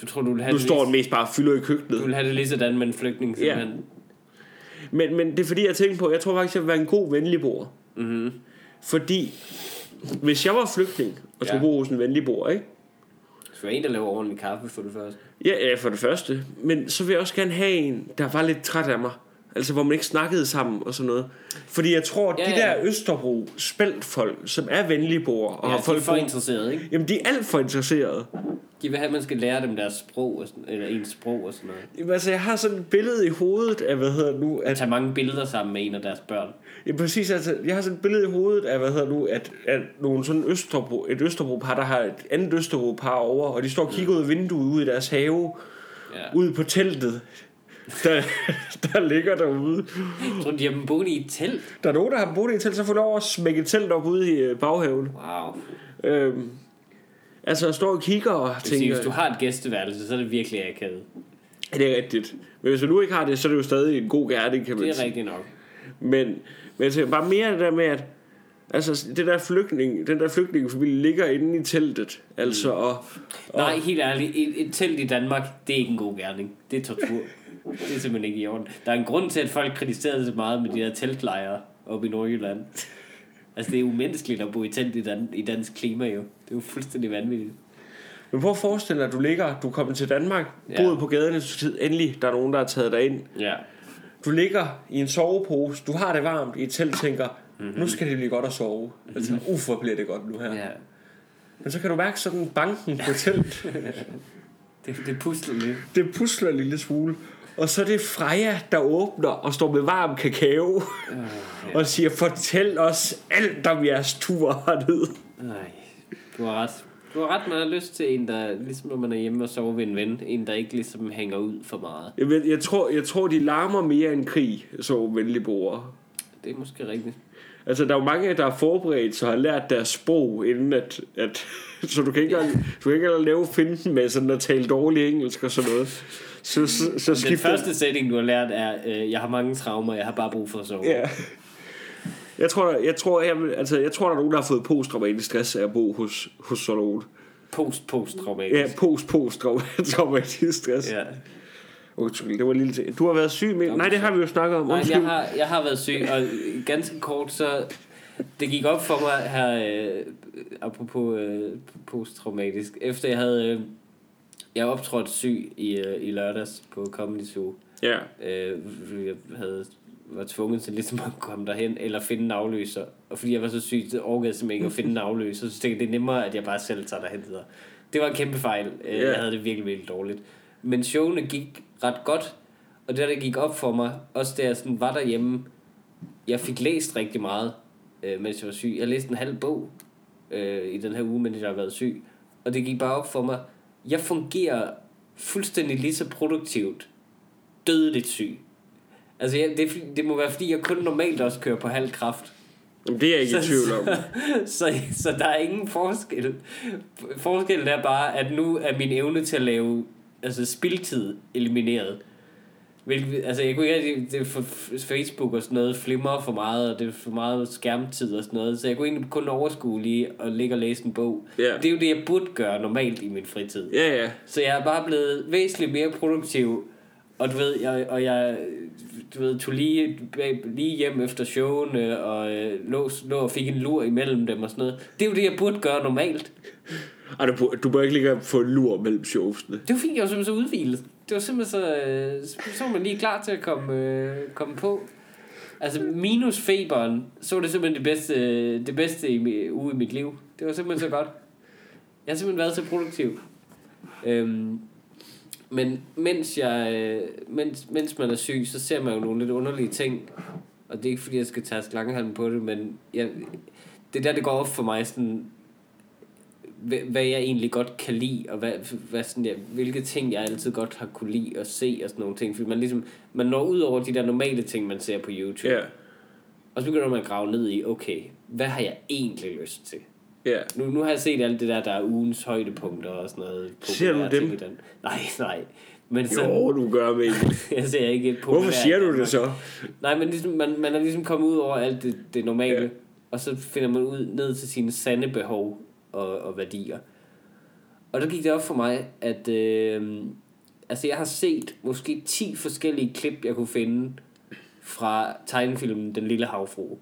Du tror, du vil have, nu det, står den mest bare fylder i køkkenet. du vil have det lige sådan med en flygtning. Ja. simpelthen. Men, men det er fordi, jeg tænker på, jeg tror faktisk, jeg vil være en god venligboer. Mhm. Fordi, hvis jeg var flygtning og skulle Ja. bo hos en venligboer, ikke? Så er en, der laver ordentlig kaffe for det første. Ja, ja, for det første. Men så vil jeg også gerne have en, der var lidt træt af mig. Altså, hvor man ikke snakkede sammen og sådan noget. Fordi jeg tror, at Ja, de ja. der Østerbro spæltfolk, som er venlige bor og Ja, har de er folk for bo- interesserede, ikke? Jamen, de er alt for interesserede. De vil have, at man skal lære dem deres sprog, og sådan, eller ens sprog og sådan noget. Jamen, altså, jeg har sådan et billede i hovedet af, hvad hedder nu, at Tage mange billeder sammen med en af deres børn. Ja, præcis. Altså, jeg har sådan et billede i hovedet af, hvad hedder nu, at, at nogle sådan Østerbro, et Østerbro-par, der har et andet Østerbro-par over, og de står og kigger ud af vinduet ude i deres have, Ja. ude på teltet, der, der ligger derude. Jeg tror, de har dem boende i et telt. Der er nogen, der har boet i et telt, så får lov at smække et telt op ude i øh, baghaven. Wow. Øhm, altså, står og kigger og Jeg siger, tænker, hvis du har et gæsteværelse, så er det virkelig akavet. er det rigtigt? Men hvis du nu ikke har det, så er det jo stadig en god gerning, kan man Det er sige. rigtigt nok. Men, men jeg tænker bare mere det der med, at altså, det der flygtning, den der flygtningefamilie ligger inde i teltet. Altså, og, og, Nej, helt ærligt. Et, et telt i Danmark, det er ikke en god gerning. Det er tortur. Det er simpelthen ikke i orden. Der er en grund til, at folk kritiserede så meget med de der teltlejre oppe i Nordjylland. Altså, det er umenneskeligt at bo i telt i, dan- i dansk klima, jo. Det er jo fuldstændig vanvittigt. Men prøv at forestille dig, at du ligger, du er kommet til Danmark, Ja. boet på gaden i tid, endelig, der er nogen, der har taget dig ind. Ja. Du ligger i en sovepose, du har det varmt i et telt, tænker, mm-hmm. nu skal det blive godt at sove. Altså, uff, hvor bliver det godt nu her. ja. Men så kan du mærke sådan banken på <laughs> telt. Det, det pusler lidt. det pusler en lille smule. Og så er det Freja, der åbner og står med varm kakao. <laughs> ja. og siger, fortæl os alt om jeres tur hernede. Nej, du har ret. Du har ret, har lyst til en, der, ligesom når man er hjemme og sover ved en ven, en, der ikke ligesom hænger ud for meget. Jeg, ved, jeg, tror, jeg tror, de larmer mere end krig, så venlige boere. Det er måske rigtigt. Altså, der er jo mange, der er forberedt, så har lært deres sprog, inden at... at <laughs> så du kan ikke engang, du kan ikke lave finden med sådan at tale dårlig engelsk og sådan noget. Så, så, så Den skifter... første sætning, du har lært, er, øh, jeg har mange traumer, jeg har bare brug for at sove. Ja. Jeg tror, der, jeg, tror, jeg, altså, jeg tror, der er nogen, der har fået posttraumatisk stress af at bo hos, hos sådan nogen. Post-post-traumatisk. Ja, post-post-traumatisk stress. Ja. Undskyld, det var lille ting. Du har været syg med... Nej, det har vi jo snakket om. Nej, Undskyld. jeg har, jeg har været syg, og ganske kort, så det gik op for mig her, øh, apropos øh, posttraumatisk, efter jeg havde, øh, jeg optrådte syg i, øh, i lørdags på Comedy Zoo, Ja. øh, jeg havde, var tvunget til ligesom at komme derhen, eller finde en afløser, og fordi jeg var så syg, så orkede jeg simpelthen ikke at finde en afløser, så tænkte jeg, det er nemmere, at jeg bare selv tager derhen. Så det var en kæmpe fejl, øh, Ja. jeg havde det virkelig, virkelig dårligt. Men showene gik ret godt, og det der gik op for mig, også da jeg sådan var derhjemme, jeg fik læst rigtig meget, øh, mens jeg var syg. Jeg læste en halv bog øh, i den her uge, mens jeg har været syg. Og det gik bare op for mig, jeg fungerer fuldstændig lige så produktivt, dødeligt syg. Altså, jeg, det, det må være, fordi jeg kun normalt også kører på halv kraft. Det er jeg ikke i Så- tvivl om. <laughs> så, så der er ingen forskel. Forskellen er bare, at nu er min evne til at lave altså spildtid elimineret. Hvilket, altså jeg kunne ikke det for Facebook og sådan noget flimmer for meget, og det er for meget skærmtid og sådan noget, så jeg kunne egentlig kun overskue lige at ligge og læse en bog. Ja. Det er jo det, jeg burde gøre normalt i min fritid. Ja, ja. Så jeg er bare blevet væsentligt mere produktiv. Og du ved, jeg, og jeg du ved, tog lige, lige hjem efter showene, og øh, lå, lå og fik en lur imellem dem og sådan noget. Det er jo det, jeg burde gøre normalt. Ej, du, du bør ikke ligge få en lur mellem showsene. Det var fint, jeg var simpelthen så udvilet. Det var simpelthen så, øh, så var man lige klar til at komme, øh, komme på. Altså minus feberen, så var det simpelthen det bedste, det bedste i, uge i mit liv. Det var simpelthen så godt. Jeg har simpelthen været så produktiv. Øhm, men mens, jeg, øh, mens, mens man er syg, så ser man jo nogle lidt underlige ting. Og det er ikke fordi, jeg skal tage langhalm på det, men jeg, det er der, det går op for mig, sådan, hvad, hvad jeg egentlig godt kan lide, og hvad, hvad sådan, ja, hvilke ting, jeg altid godt har kunne lide at se, og sådan nogle ting. Fordi man ligesom, man når ud over de der normale ting, man ser på YouTube. Ja. Og så begynder man at grave ned i, okay, hvad har jeg egentlig lyst til? Ja. Nu, nu har jeg set alt det der, der er ugens højdepunkter og sådan noget. Ser du dem? Den. Nej, nej. Men så, Jo, du gør med. <laughs> jeg ser ikke et Hvorfor siger du det så? Nej, men ligesom, man, man er ligesom kommet ud over alt det, det normale, ja. og så finder man ud ned til sine sande behov og, og værdier. Og der gik det op for mig, at øh, altså jeg har set måske 10 forskellige klip, jeg kunne finde fra tegnefilmen Den Lille Havfru.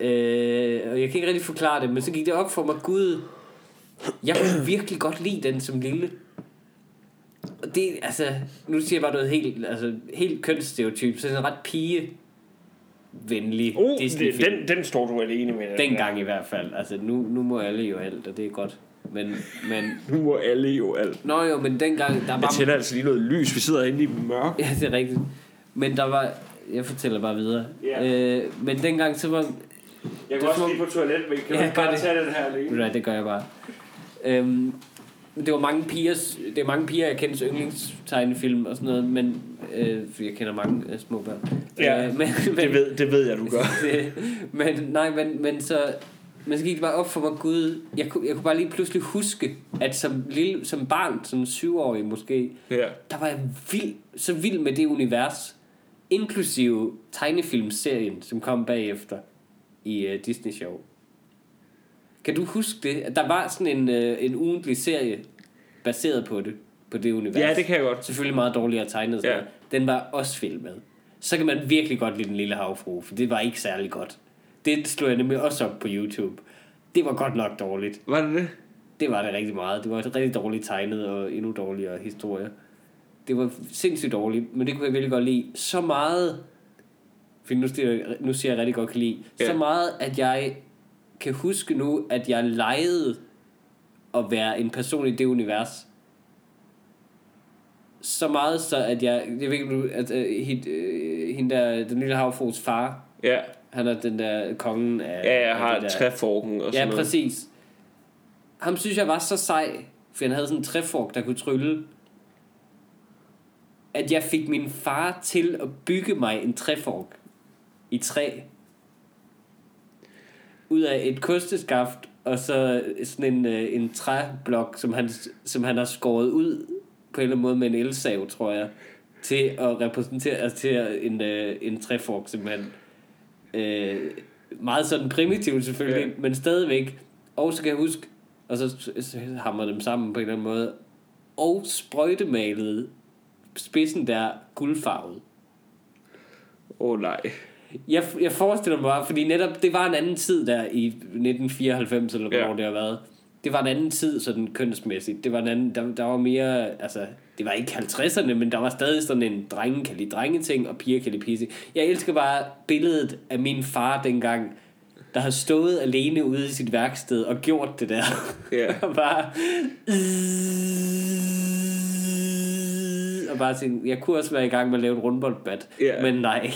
Øh, og jeg kan ikke rigtig forklare det, men så gik det op for mig, gud, jeg kunne virkelig godt lide den som lille. Og det, altså, nu siger jeg bare noget helt, altså, helt kønsstereotyp, så det er en ret pige venlig Uh, Disney-film. den, den står du alene med. Dengang i hvert fald. Altså, nu, nu må alle jo alt, og det er godt. Men, men, Nu må alle jo alt. nå jo, men dengang, der Jeg var... tænder altså lige noget lys. Vi sidder inde i mørk. Ja, det er rigtigt. Men der var... Jeg fortæller bare videre. Ja. Øh, men dengang, så var... Jeg kan også lige på toilet, men kan Ja, bare det. tage den her alene? Hvad, det gør jeg bare. Øhm, det var mange pigers, det er mange piger, jeg kender yndlingstegnefilm og sådan noget, men øh, jeg kender mange øh, små børn. Ja, øh, men, men, Det ved, det ved jeg, du gør. <laughs> det, men nej, men, men så men så gik det bare op for mig, gud, jeg, kunne- jeg kunne bare lige pludselig huske, at som, lille, som barn, som syvårig måske, Ja. der var jeg vild, så vild med det univers, inklusive tegnefilmserien, som kom bagefter i uh, Disney Show. Kan du huske det? Der var sådan en, uh, en ugentlig serie, baseret på det, på det univers. ja, det kan jeg godt. Selvfølgelig meget dårligere tegnet. Ja. Den var også filmet. Så kan man virkelig godt lide Den Lille Havfru, for det var ikke særlig godt. Det slog jeg nemlig også op på YouTube. Det var godt nok dårligt. Var det det? Det var det rigtig meget. Det var et rigtig dårligt tegnet og endnu dårligere historie. Det var sindssygt dårligt, men det kunne jeg virkelig godt lide. Så meget, for nu siger jeg, nu siger jeg rigtig godt kan lide, Ja. så meget, at jeg kan huske nu, at jeg legede at være en person i det univers. Så meget så, at jeg, jeg ved ikke, at uh, hende, der, den lille havfrues far, Ja. han er den der kongen af... Ja, jeg af har der- træforken og sådan Ja, noget. præcis. Ham synes jeg var så sej, for han havde sådan en træfork, der kunne trylle, at jeg fik min far til at bygge mig en træfork i træ. Ud af et kosteskaft, og så sådan en, øh, en træblok, som han, som han har skåret ud på en eller anden måde med en elsav, tror jeg, til at repræsentere altså til en, øh, en træfork, simpelthen. Øh, meget sådan primitivt selvfølgelig, Ja. ja. men stadigvæk. Og så kan jeg huske, og så, så hammer dem sammen på en eller anden måde, og sprøjtemalede spidsen der guldfarvet. Åh oh, nej. Jeg, jeg forestiller mig bare, fordi netop det var en anden tid der i 1994, eller hvornår Ja. det har været. Det var en anden tid sådan kønsmæssigt. Det var en anden, der, der var mere, altså, det var ikke 50'erne, men der var stadig sådan en drenge kan lide drenge ting, og piger kan lide ting. Jeg elsker bare billedet af min far dengang, der har stået alene ude i sit værksted og gjort det der. Ja. <laughs> og bare... Og bare tænke, jeg kunne også være i gang med at lave en rundboldbat. Ja. Men nej.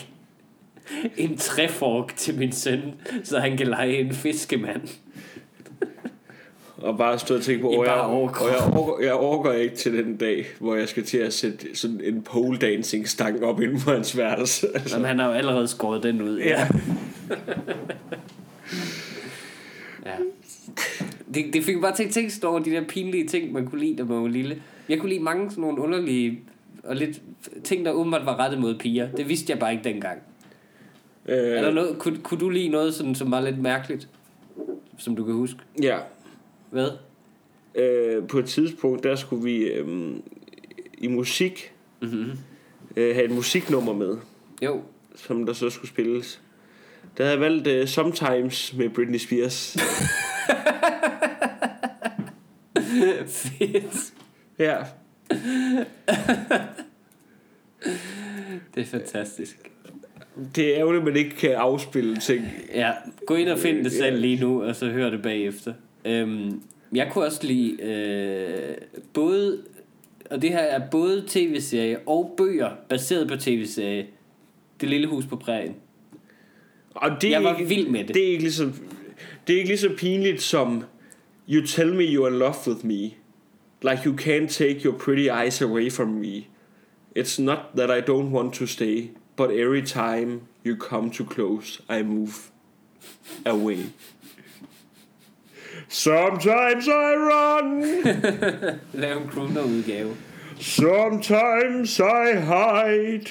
<laughs> En træfork til min søn, så han kan lege en fiskemand. Og bare stå og tænke på, og jeg, og jeg, overgår, jeg overgår ikke til den dag, hvor jeg skal til at sætte sådan en pole dancing stang op inden for hans værelse. Altså, <laughs> Jamen, han har jo allerede skåret den ud. ja. ja. <laughs> Det, det fik mig bare til at tænke over de der pinlige ting, man kunne lide, da man var lille. Jeg kunne lide mange sådan nogle underlige og lidt ting, der umiddelbart var rettet mod piger. Det vidste jeg bare ikke dengang. Øh, Er der noget, kunne, kunne du lide noget, sådan, som var lidt mærkeligt? Som du kan huske? ja. Hvad? Øh, på et tidspunkt, der skulle vi øh, i musik Mm-hmm. øh, have et musiknummer med, Jo. som der så skulle spilles. Der havde jeg valgt øh, Sometimes med Britney Spears. <laughs> Fedt. ja. Det er fantastisk. Det er ærgerligt, at man ikke kan afspille ting. Ja, gå ind og find det selv lige nu, og så hør det bagefter. Øhm, jeg kunne også lide øh, både, og det her er både tv-serie og bøger, baseret på tv-serie. Det lille hus på prærien. Og det er Jeg var ikke, vild med det. Det er ikke lige så, det er ikke lige så pinligt som You tell me you're in love with me. Like you can't take your pretty eyes away from me. It's not that I don't want to stay, but every time you come too close, I move away. Sometimes I run, <laughs> Lav en crooner-udgave. sometimes I hide.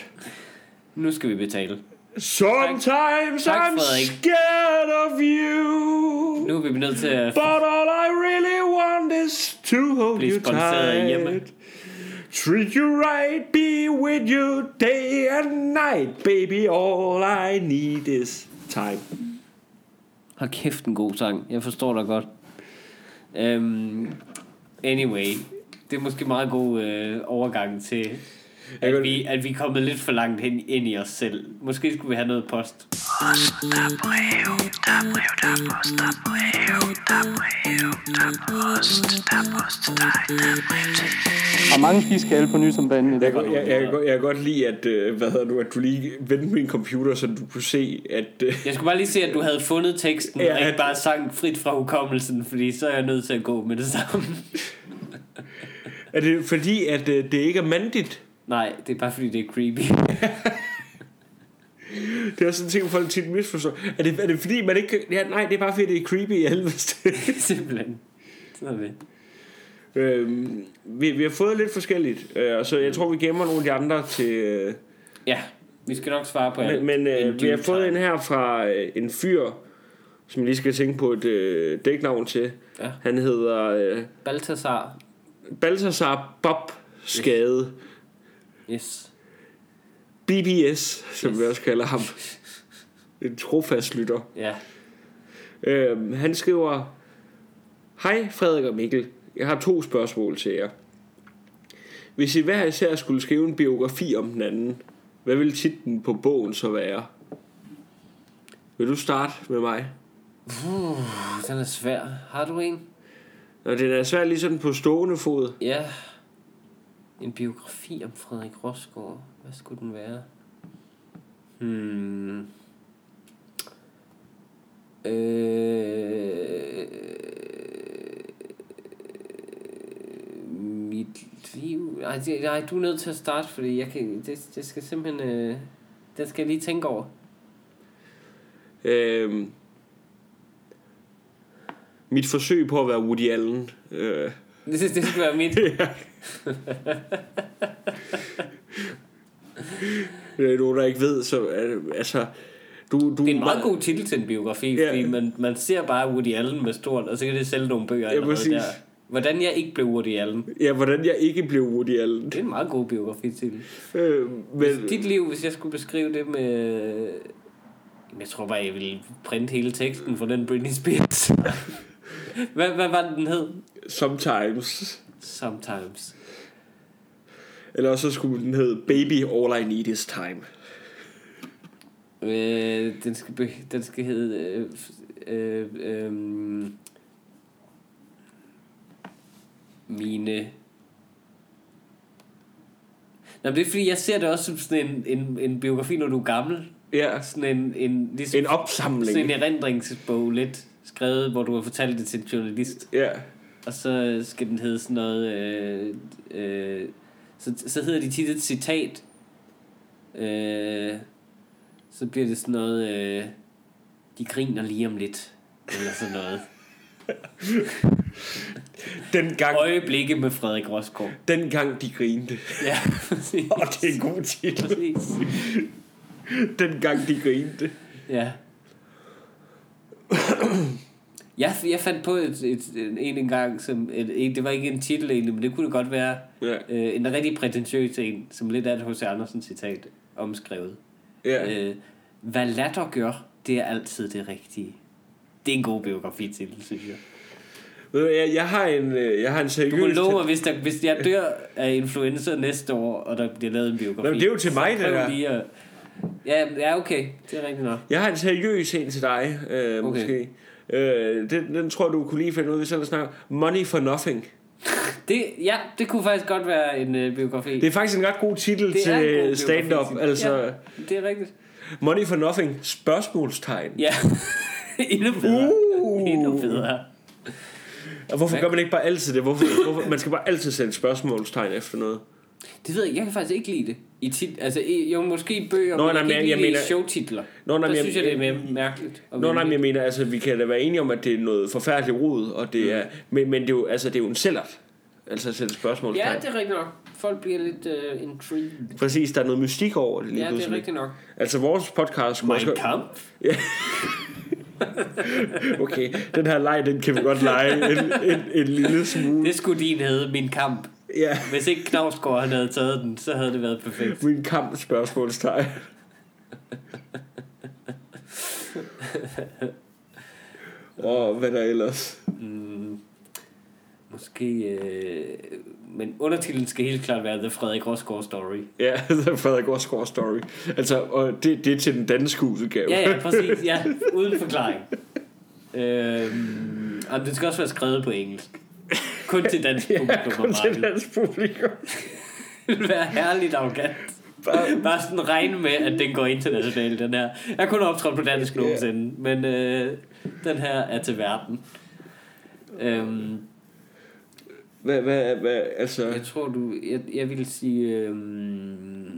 Nu skal vi betale. Sometimes Tak, I'm Frederik. scared of you. Nu er vi nødt til at... But all I really want is to hold Blive you sponsoreret af Hjemme. Treat you right, be with you day and night, baby. All I need is time. Hold kæft en god sang. Jeg forstår dig godt. Um, anyway. det er måske meget god øh, overgang til, Jeg at kan- vi, at vi er kommet lidt for langt hen, ind i os selv. Måske skulle vi have noget post. Og mange fiskale på nysombanen i kan- jeg, jeg, jeg, jeg, jeg kan godt lide, at, øh, hvad hedder du, at du lige vendte min computer, så du kunne se, at... Øh, Jeg skulle bare lige se, at du havde fundet teksten, Ja, og ikke at- bare sang frit fra hukommelsen, fordi så er jeg nødt til at gå med det samme. <laughs> er det fordi, at øh, det ikke er mandigt? Nej, det er bare fordi, det er creepy. <laughs> Det er sådan en ting, folk tit misforstår. Er det, er det fordi, man ikke... Ja, nej, det er bare fordi, det er creepy i helvede. <laughs> Simpelthen. Sådan er det. Øhm, vi, vi har fået lidt forskelligt, øh, og så jeg tror, vi gemmer nogle af de andre til... Øh, Ja, vi skal nok svare på alt. men men øh, vi har fået en her fra øh, en fyr, som lige skal tænke på et øh, dæknavn til. Ja. Han hedder øh, Balthasar. Balthasar Bob Skade. Yes. BBS, som vi også kalder ham. En trofast lytter. Ja. Øhm, han skriver, Hej Frederik og Mikkel, jeg har to spørgsmål til jer. Hvis I hver især skulle skrive en biografi om den anden, hvad ville titlen på bogen så være? Vil du starte med mig? Uh, den er svær. Har du en? Når den er svært lige sådan på stående fod. Ja. En biografi om Frederik Rosgaard. Hvad skulle den være? Hmm. Øh, mit liv... Ej, det- nej, du er nødt til at starte, fordi jeg kan, det, det skal simpelthen... Øh, den skal jeg lige tænke over. Øhm, mit forsøg på at være Woody Allen. Øh, Det, det skal være mit. <laughs> det er nogen, der ikke ved, så øh, altså... Du, du, Det er en meget god titel til en biografi, Ja. ja. fordi man, man ser bare Woody Allen med stort, og så kan det sælge nogle bøger Ja, præcis. der. Hvordan jeg ikke blev Woody Allen. Ja, hvordan jeg ikke blev Woody Allen. Det er en meget god biografi til. Øh, men, Dit liv, hvis jeg skulle beskrive det med... Jeg tror bare, jeg ville printe hele teksten for den Britney Spears. <laughs> hvad, hvad var det, den hed? sometimes. Sometimes. Eller så skulle den hedde Baby All I Need Is Time. Øh, den, skal be, den skal hedde... Øh, øh, øh, mine... Nå, men det er fordi, jeg ser det også som sådan en, en, en biografi, når du er gammel. Ja, Sådan en, en, ligesom, en opsamling. sådan en erindringsbog lidt skrevet, hvor du har fortalt det til en journalist. Ja, Og så skal den hedde sådan noget... Øh, øh, så, så hedder de tit et citat. Øh, så bliver det sådan noget... Øh, de griner lige om lidt. Eller sådan noget. <laughs> den gang, Øjeblikke med Frederik Rosgaard. den gang de grinte. Ja, præcis. Og det er en god titel. Præcis. Den gang de grinte. Ja. Jeg, jeg fandt på et, et, en, en gang, som, et, et, det var ikke en titel egentlig, men det kunne det godt være Ja, øh, en rigtig prætentiøs en, som lidt er et H.C. Andersen citat omskrevet. ja. Øh, hvad latter gør, det er altid det rigtige. Det er en god biografi til, synes jeg. Ved du, jeg, jeg har en, øh, jeg har en Du må seriøs... love mig, hvis, der, hvis jeg dør af influenza næste år, og der bliver lavet en biografi. Nå, det er jo til mig, det der. Lige at, ja, ja, okay. Det er rigtigt nok. Jeg har en seriøs en til dig, øh, Okay. måske. Øh, den, den tror du kunne lige finde ud af, hvis jeg snakker. Money for Nothing. <laughs> Det, ja, det kunne faktisk godt være en øh, biografi. Det er faktisk en ret god titel Det til stand-up. biografi. Altså, Ja, det er rigtigt. Money for Nothing, spørgsmålstegn. Ja. <laughs> Endnu bedre. Uh. Endnu bedre. Og hvorfor gør man ikke bare altid det? Hvorfor, hvorfor, man skal bare altid sætte spørgsmålstegn efter noget. Det ved jeg, jeg kan faktisk ikke lide det. I tit, altså, jo, måske bøger, Nå, men nej, jeg jeg- jeg mener- showtitler. Nå, nej, der men synes jeg, det er mere mærkeligt. Nå, nej, men jeg mener, altså, vi kan da være enige om, at det er noget forfærdeligt rod, og det er, men, men det er jo, altså, det er jo en sælgert. Altså at sætte spørgsmålstegn. Ja, det er rigtigt nok. Folk bliver lidt uh, intrigued. Præcis, der er noget mystik over det lige Ja, det er rigtigt nok. Altså vores podcast Mein. Kampf? <laughs> <laughs> Okay, den her leg, den kan vi godt lege en, en, en lille smule. Det skulle din hedde, Min Kamp. Ja, Hvis ikke Knavsgaard havde taget den, så havde det været perfekt. min kamp spørgsmålstegn. <laughs> Og hvad der ellers? Måske... Øh, men undertitlen skal helt klart være The Frederik Rosgaard Story. Ja, <laughs> The Frederik Rosgaard Story. Altså, og det, det er til den danske udgave. Ja, ja, <laughs> præcis. Ja, uden forklaring. Øhm, og det skal også være skrevet på engelsk. Kun til dansk <laughs> ja, publikum. kun og til dansk publikum. Det vil være herligt arrogant. Bare sådan regne med, at den går internationalt, den her. Jeg har kun optrådt på dansk nogensinde, men øh, den her er til verden. Øhm, Hvad, hvad, hvad, altså... jeg tror du... Jeg, jeg vil sige... Øhm,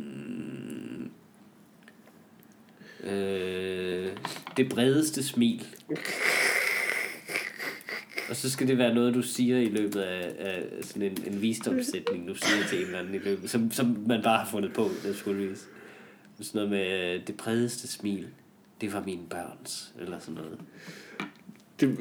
øh, det bredeste smil. Og så skal det være noget, du siger i løbet af, af sådan en, en visdomssætning, du siger til en eller anden i løbet, som, som man bare har fundet på, naturligvis. Sådan noget med, øh, det bredeste smil, det var mine børns, eller sådan noget. Det,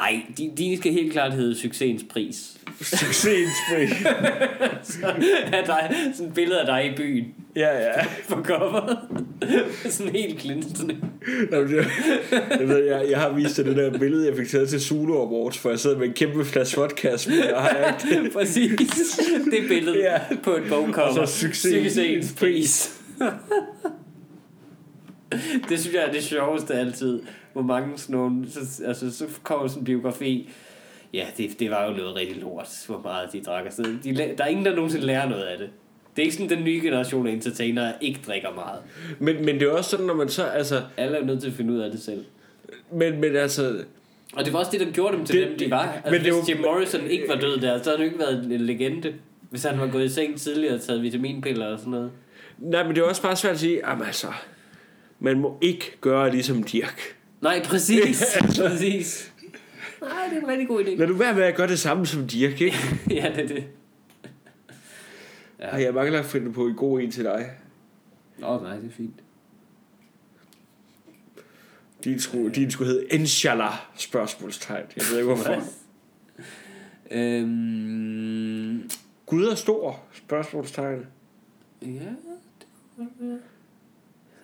Nej, din, din skal helt klart hedde succesens pris. <laughs> succesens pris. <laughs> Så er der sådan et billede af dig i byen Ja, ja. <laughs> på coveret. sådan helt klinsende. Nå, men det- Jeg, ved, jeg, jeg har vist dig det der billede, jeg fik taget til Zulu Awards, for jeg sidder med en kæmpe flaske vodka, men jeg har ikke det. Præcis. Det billede Ja. på et bogcover. Og så succesens Succesens pris. <laughs> det synes jeg er det sjoveste altid. Hvor mange sådan nogle... Så, altså, så kommer sådan en biografi. Ja, det, det var jo noget rigtig lort, hvor meget de drak. Altså, de, der er ingen, der nogensinde lærer noget af det. Det er ikke sådan, den nye generation af entertainere ikke drikker meget. Men, men det er også sådan, når man så, altså... Alle er nødt til at finde ud af det selv. Men, men altså... Og det var også det, der gjorde dem til Det- det, dem, de var. Altså, men det hvis var- Jim Morrison ikke var død der, så havde han ikke været en legende. Hvis han var gået i seng tidligere og taget vitaminpiller og sådan noget. Nej, men det er også bare svært at sige, jamen altså... Man må ikke gøre ligesom Dirk. Nej, præcis. <laughs> præcis. Nej, det er en rigtig god idé. Lad du være med at gøre det samme som Dirk, ikke? <laughs> ja, det er det. Ej, jeg mangler at finde på en god en til dig. Åh, oh, nej, det er fint. Din skulle, din skulle hedde Inshallah, spørgsmålstegn. Jeg ved ikke hvorfor. <laughs> Øhm, Gud er stor, spørgsmålstegn. ja, det kunne godt være.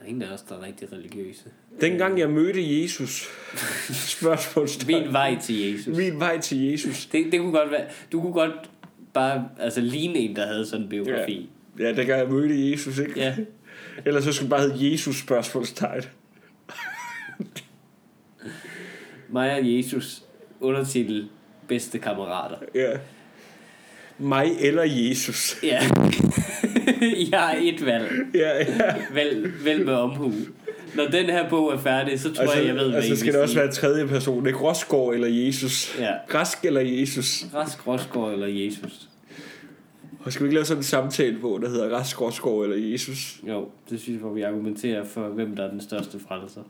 Der er ingen af os, der er rigtig religiøse. Dengang jeg mødte Jesus, <laughs> spørgsmålstegn. Min vej til Jesus. Min vej til Jesus. Det, det kunne godt være... Du kunne godt bare altså, ligne en, der havde sådan en biografi. Ja, dengang jeg mødte Jesus, ikke? Ja. <laughs> Ellers så skulle bare hedde Jesus, spørgsmålstegn. <laughs> Mig og Jesus. Undertitel Bedste kammerater. Ja. Mig eller Jesus. Ja. <laughs> jeg har et valg. Ja, ja. Vælg, vælg med omhu. Når den her bog er færdig, så tror Altså, jeg, jeg ved, hvad altså I skal det også sige. være tredje person, ikke? Rosgaard eller Jesus. Ja. Græsk eller Jesus. Rask Rosgaard eller Jesus? Og skal vi ikke lave sådan en samtale på, der hedder Rask Rosgaard eller Jesus? Jo, det synes jeg, hvor vi argumenterer for, hvem der er den største frelser.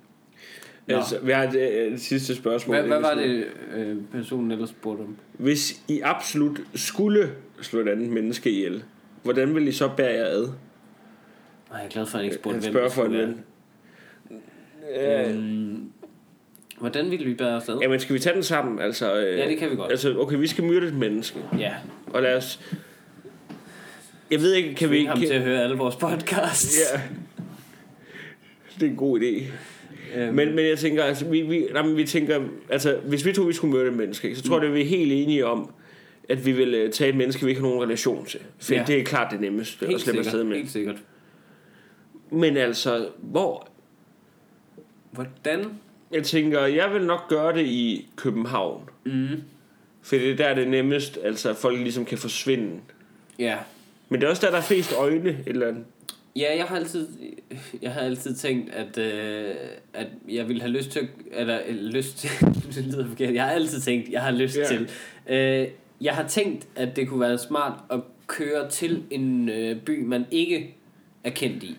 Nå. Altså, vi har et, et, et sidste spørgsmål. Hvad, hvad var det, øh, personen ellers spurgte om? Hvis I absolut skulle slå et andet menneske ihjel, hvordan vil I så bære jer ad? Ej, jeg er glad for, at han ikke spurgte, hvem spørger det for en ven. Ja. Øhm, hvordan ville vi bære os ad? Jamen, skal vi tage den sammen? Altså, øh, Ja, det kan vi godt. Altså, okay, vi skal myrde et menneske. Ja, Og lad os... Jeg ved ikke, kan vi... vi ham Kan, til at høre alle vores podcasts. ja. Det er en god idé. Øhm, Men, men jeg tænker, altså, vi, vi, nej, men vi tænker, altså, hvis vi to vi skulle myrde et menneske, så tror jeg, at vi er helt enige om, at vi vil øh, tage et menneske, vi ikke har nogen relation til. For Ja. det er klart det nemmeste at helt slippe afsted med. helt sikkert. Men altså, hvor... Hvordan? Jeg tænker, jeg vil nok gøre det i København. Mm. For det er der, det er nemmest, altså at folk ligesom kan forsvinde. Ja. Men det er også der, der er flest øjne, eller andet. Ja, jeg har altid, <laughs> jeg har altid tænkt, at, øh, at jeg ville have lyst til, eller øh, lyst til, <laughs> det lyder forkert, jeg har altid tænkt, jeg har lyst Ja. til. Øh, jeg har tænkt, at det kunne være smart at køre til en øh, by, man ikke er kendt i,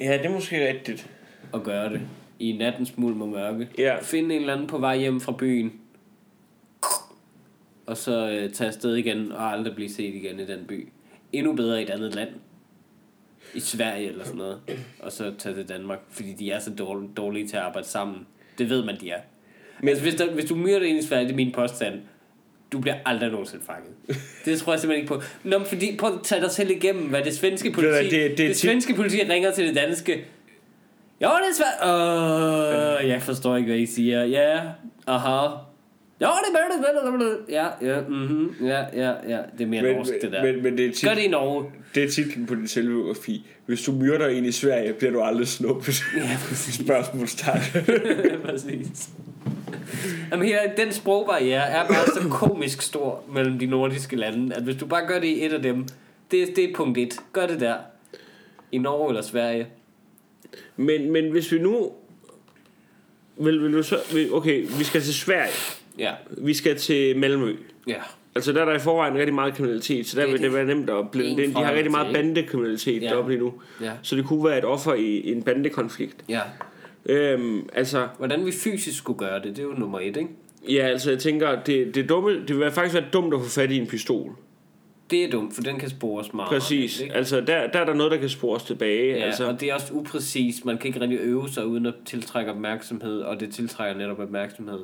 Ja, det er måske rigtigt. og gøre det i nattens mulm og mørke. Ja. Finde en eller anden på vej hjem fra byen, og så øh, tage afsted igen, og aldrig blive set igen i den by. Endnu bedre i et andet land. I Sverige eller sådan noget. Og så tage til Danmark, fordi de er så dårlige, dårlige til at arbejde sammen. Det ved man, de er. Men altså, hvis, der, hvis du myrder en i Sverige, det er min påstand, du bliver aldrig nogensinde fanget. Det tror jeg simpelthen ikke på. Nå, men fordi, prøv at tage dig selv igennem, hvad det svenske politi... Det Det, det- det, er svenske politi ringer til det danske. Jo, det er svært. Uh, jeg forstår ikke, hvad I siger. Ja, aha. Jo, det er det. Ja, ja, mhm, ja, ja, ja. Det er mere Men, norsk, det der. men, men det, er tit, Gør det i Norge. det er titlen på din selvbiografi. Hvis du myrder en i Sverige, bliver du aldrig snuppet. Ja, præcis. <laughs> Spørgsmålstegn. <laughs> præcis. Jamen her, den sprogbarriere er bare så komisk stor mellem de nordiske lande, at hvis du bare gør det i et af dem, det, det er punkt et. Gør det der. I Norge eller Sverige. men, men hvis vi nu... Vil, vil du så, okay, vi skal til Sverige. Ja. Vi skal til Malmø. Ja. Altså der er der i forvejen rigtig meget kriminalitet, så der Det- vil det være nemt at det ind. De har rigtig meget bandekriminalitet Ja. deroppe lige nu. Ja. Så det kunne være et offer i en bandekonflikt. Ja. Øhm, altså, Hvordan vi fysisk skulle gøre det, det er jo nummer et, ikke? ja, altså jeg tænker, det, det, dumme, det vil faktisk være dumt at få fat i en pistol. Det er dumt, for den kan spores meget. Præcis. Ikke? Altså der, der er der noget, der kan spores tilbage. Ja, altså, og det er også upræcis. Man kan ikke rigtig øve sig uden at tiltrække opmærksomhed, og det tiltrækker netop opmærksomhed.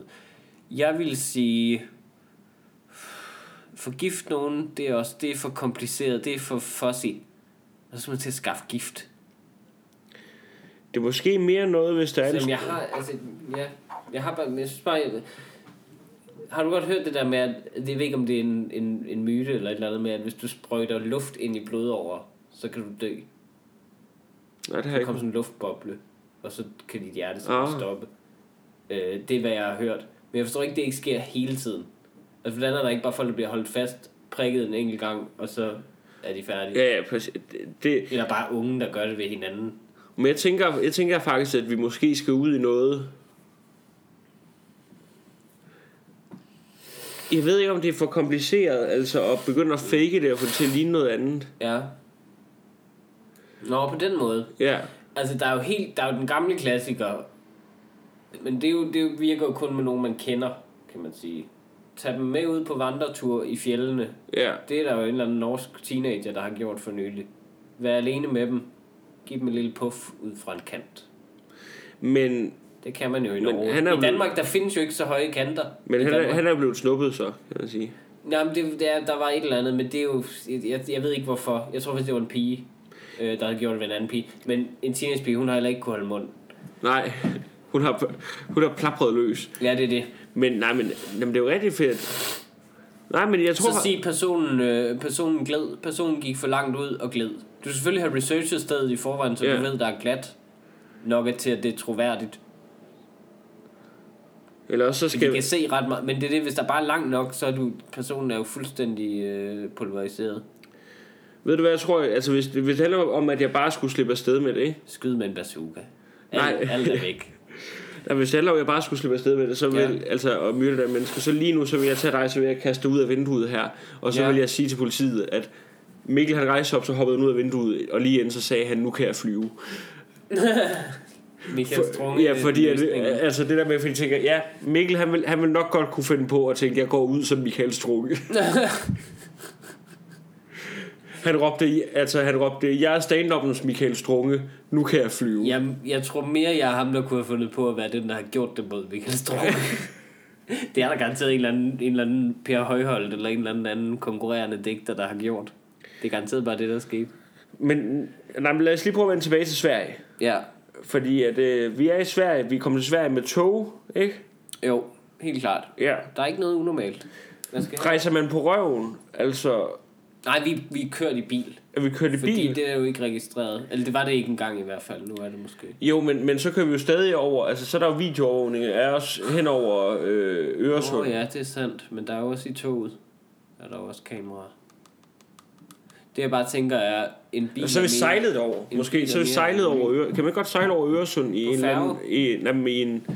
Jeg vil sige... Forgift nogen, det er også det er for kompliceret, det er for fuzzy. Så skal man til at skaffe gift. Det er måske mere noget, hvis der er Selvom jeg har, altså, ja, jeg har bare, jeg synes bare, jeg, har du godt hørt det der med, at, jeg ved ikke om det er en, en, en myte eller et eller andet med, at hvis du sprøjter luft ind i blodårer, så kan du dø. Nej, det har jeg kommer ikke. sådan en luftboble, og så kan dit hjerte så Ah. stoppe. Øh, det er, hvad jeg har hørt. Men jeg forstår ikke, det ikke sker hele tiden. Altså, hvordan er der ikke bare folk, der bliver holdt fast, prikket en enkelt gang, og så er de færdige? Ja, ja, præcis. Det, det, Eller bare unge, der gør det ved hinanden. Men jeg tænker, jeg tænker faktisk, at vi måske skal ud i noget... Jeg ved ikke, om det er for kompliceret, altså at begynde at fake det og få det til at ligne noget andet. Ja. Nå, på den måde. Ja, Altså, der er jo helt, der er jo den gamle klassiker, men det, er jo, det virker jo kun med nogen, man kender, kan man sige. Tag dem med ud på vandretur i fjellene. ja. Det er der jo en eller anden norsk teenager, der har gjort for nylig. Vær alene med dem. Giv dem en lille puff ud fra en kant. Men, Det kan man jo i Norge. han er I Danmark, der findes jo ikke så høje kanter. men han, er, han er blevet snuppet så, kan man sige. Jamen, det, det er, der var et eller andet, men det er jo... Jeg, jeg ved ikke hvorfor. Jeg tror faktisk, det var en pige, øh, der havde gjort det ved en anden pige. Men en teenagepige, hun har heller ikke kunne holde mund. Nej, hun har, hun har plapret løs. Ja, det er det. Men nej, men jamen, det er jo rigtig fedt. Nej, men jeg tror... Så sig personen, øh, personen gled. Personen gik for langt ud og gled. Du skal selvfølgelig have researchet stedet i forvejen, så Ja. du ved, der er glat nok til, at det er troværdigt. Eller også så skal... de kan se ret meget. Men det er det, hvis der bare er langt nok, så er du, personen er jo fuldstændig øh, pulveriseret. Ved du hvad jeg tror? Altså hvis, hvis det handler om, at jeg bare skulle slippe afsted med det, ikke? Skyd med en bazooka. Nej. Alt, alt er væk. <laughs> Ja, hvis det handler om, at jeg bare skulle slippe afsted med det, så vil, Ja. altså at myrde der mennesker, så lige nu, så vil jeg tage dig, så vil jeg kaste dig ud af vinduet her, og så Ja. vil jeg sige til politiet, at Mikkel han rejste op, så hoppede han ud af vinduet, og lige inden så sagde han, nu kan jeg flyve. <laughs> Michael Strunge. Ja, fordi at, altså det der med, fordi jeg tænker, ja, Mikkel han vil, han vil nok godt kunne finde på at tænke, jeg går ud som Michael Strunge. <laughs> han råbte, altså han råbte, jeg er stand-uppens Michael Strunge, nu kan jeg flyve. Jamen, jeg tror mere, jeg er ham, der kunne have fundet på at være den, der har gjort det mod Michael Strunge. <laughs> det er der garanteret en eller anden, en eller anden Per Højholdt eller en eller anden, anden konkurrerende digter, der har gjort. Det er garanteret bare det, der skete. Men, nej, men lad os lige prøve at vende tilbage til Sverige. Ja, Fordi at, øh, vi er i Sverige, vi kommer til Sverige med tog, ikke? jo, helt klart. Ja. Der er ikke noget unormalt. Skal Rejser man på røven, altså Nej, vi, vi kørte i bil. er vi kørt i Fordi bil? det er jo ikke registreret. Eller det var det ikke engang i hvert fald. Nu er det måske. Jo, men, men så kører vi jo stadig over, altså så er der jo videoovervågning af os hen over øh, Øresund. Åh oh, ja, det er sandt. Men der er jo også i toget. Er der også kameraer. Det jeg bare tænker er, en bil Og så er vi sejlet over. Måske så er vi sejlet over Øre. Kan man godt sejle over Øresund i en anden, i, nej, men i en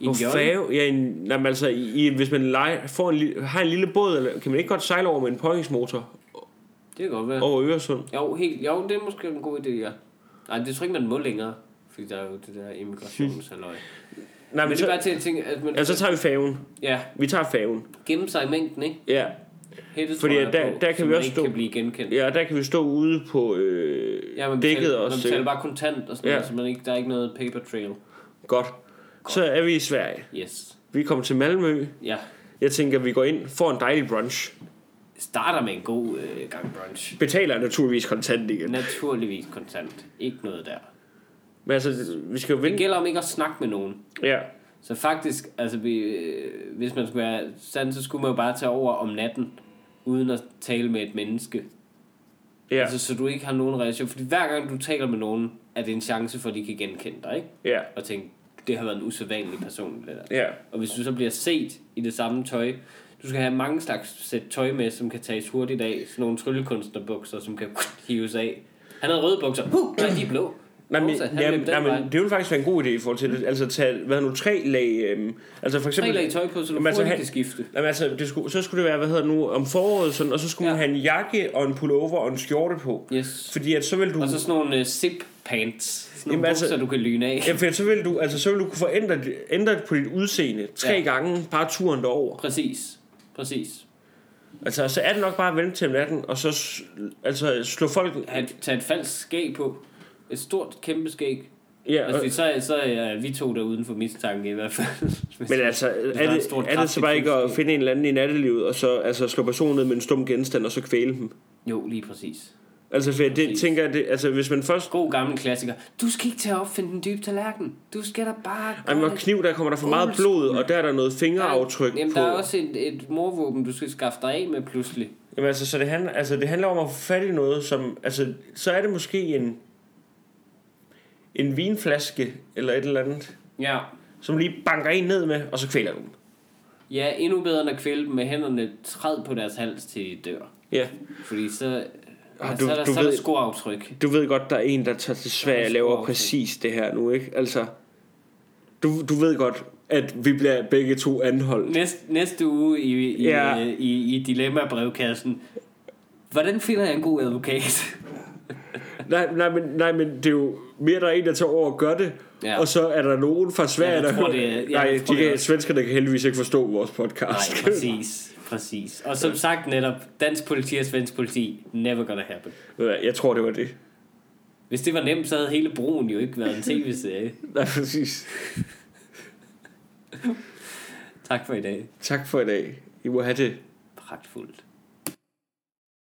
i en færge, ja, en, nej, men altså, i, hvis man leger, får en, lille- har en lille båd, eller, kan man ikke godt sejle over med en påhængsmotor Det kan godt være. over Øresund? Jo, helt, jo, det er måske en god idé, ja. Nej, det tror ikke, man må længere. Fordi der er jo det der immigrationshalløj. Nej, Men men det er så, bare til at tænke, at man ja, så tager vi færgen. ja, Vi tager færgen. gemme sig i mængden, ikke? Ja, Hætte Fordi der- på, der kan vi også stå- kan blive genkendt. ja, der kan vi stå ude på øh, Ja, man dækket betaler, også. man betaler bare kontant og sådan Ja. noget, så man ikke, der er ikke noget paper trail. Godt. Så er vi i Sverige. Yes. Vi kommer til Malmø. Ja. Jeg tænker, vi går ind, får en dejlig brunch. Starter med en god øh, gang brunch. Betaler naturligvis kontant igen. Naturligvis kontant. Ikke noget der. Men altså, vi skal jo Det vente. gælder om ikke at snakke med nogen. Ja. Så faktisk, altså vi, øh, hvis man skulle være sand, så skulle man jo bare tage over om natten, uden at tale med et menneske. Ja. Altså, så du ikke har nogen reaktion. Fordi hver gang du taler med nogen, er det en chance for, at de kan genkende dig, ikke? ja, Og tænke, det har været en usædvanlig person, det der. ja. Og hvis du så bliver set i det samme tøj, du skal have mange slags sæt tøj med, som kan tages hurtigt af. Sådan nogle tryllekunstnerbukser, som kan hives af. Han havde røde bukser. Huh, nej, de er blå. Nej, men, Rosa, ja, nej, men det ville faktisk være en god idé i forhold til det. Altså tage, hvad nu, tre lag, øhm, altså for Tre eksempel... lag tøj på, så du Jamen, altså, kan skifte. Jamen, altså, det skulle, så skulle det være, hvad hedder det nu, om foråret, sådan, og så skulle ja. man have en jakke og en pullover og en skjorte på. Yes. Fordi at så vil du... Og så sådan nogle uh, zip pants. Sådan nogle Jamen, altså- bukser, du kan lyne af. Ja, for så vil du, altså, så vil du kunne få ændret, ændret på dit udseende tre ja. Gange bare turen derover. Præcis. Præcis. Altså, så er det nok bare at vente til natten, og så altså, slå folk... Have, tage et falsk skæg på. Et stort, kæmpe skæg. Ja, Altså, og, så, så er vi to der uden for mistanke i hvert fald. <laughs> men altså, der er et det, stort, er det så bare ikke at finde en eller anden i nattelivet, og så altså, slå personen ned med en stum genstand, og så kvæle dem? Jo, lige præcis. Altså, for det Præcis. tænker jeg, det, altså, hvis man først... God gammel klassiker. Du skal ikke til at opfinde den dybe tallerken. Du skal da bare... Ej, men gøre hvor det. kniv, der kommer der for meget blod, og der er der noget fingeraftryk Jamen, på. der er også et, et morvåben, du skal skaffe dig af med pludselig. Jamen altså, så det handler, altså, det handler om at få fat i noget, som, altså, så er det måske en, en vinflaske, eller et eller andet, Ja. som lige banker en ned med, og så kvæler du dem. Ja, endnu bedre end at kvæle dem med hænderne træd på deres hals til de dør. Ja. Fordi så, ja, du- så er der, du så ved- skoaftryk. Du ved godt, der er en, der tager til Sverige og laver præcis det her nu, ikke? Altså, du, du ved godt, at vi bliver begge to anholdt. Næste, næste uge i, i, Ja. ja. i, i Dilemma-brevkassen. Hvordan finder jeg en god advokat? Nej, nej, men, nej, men det er jo mere, der er en, der tager over og gør det, ja. Og så er der nogen fra Sverige, Ja, der tror, det er- jeg Nej, tror, de kan, svenskerne kan heldigvis ikke forstå vores podcast. Nej, præcis. Præcis. Og som sagt netop, dansk politi og svensk politi, never gonna happen. Jeg tror, det var det. Hvis det var nemt, så havde hele broen jo ikke været en tv-serie. <laughs> Nej, præcis. Tak for i dag. Tak for i dag. I må have det Pragtfuldt.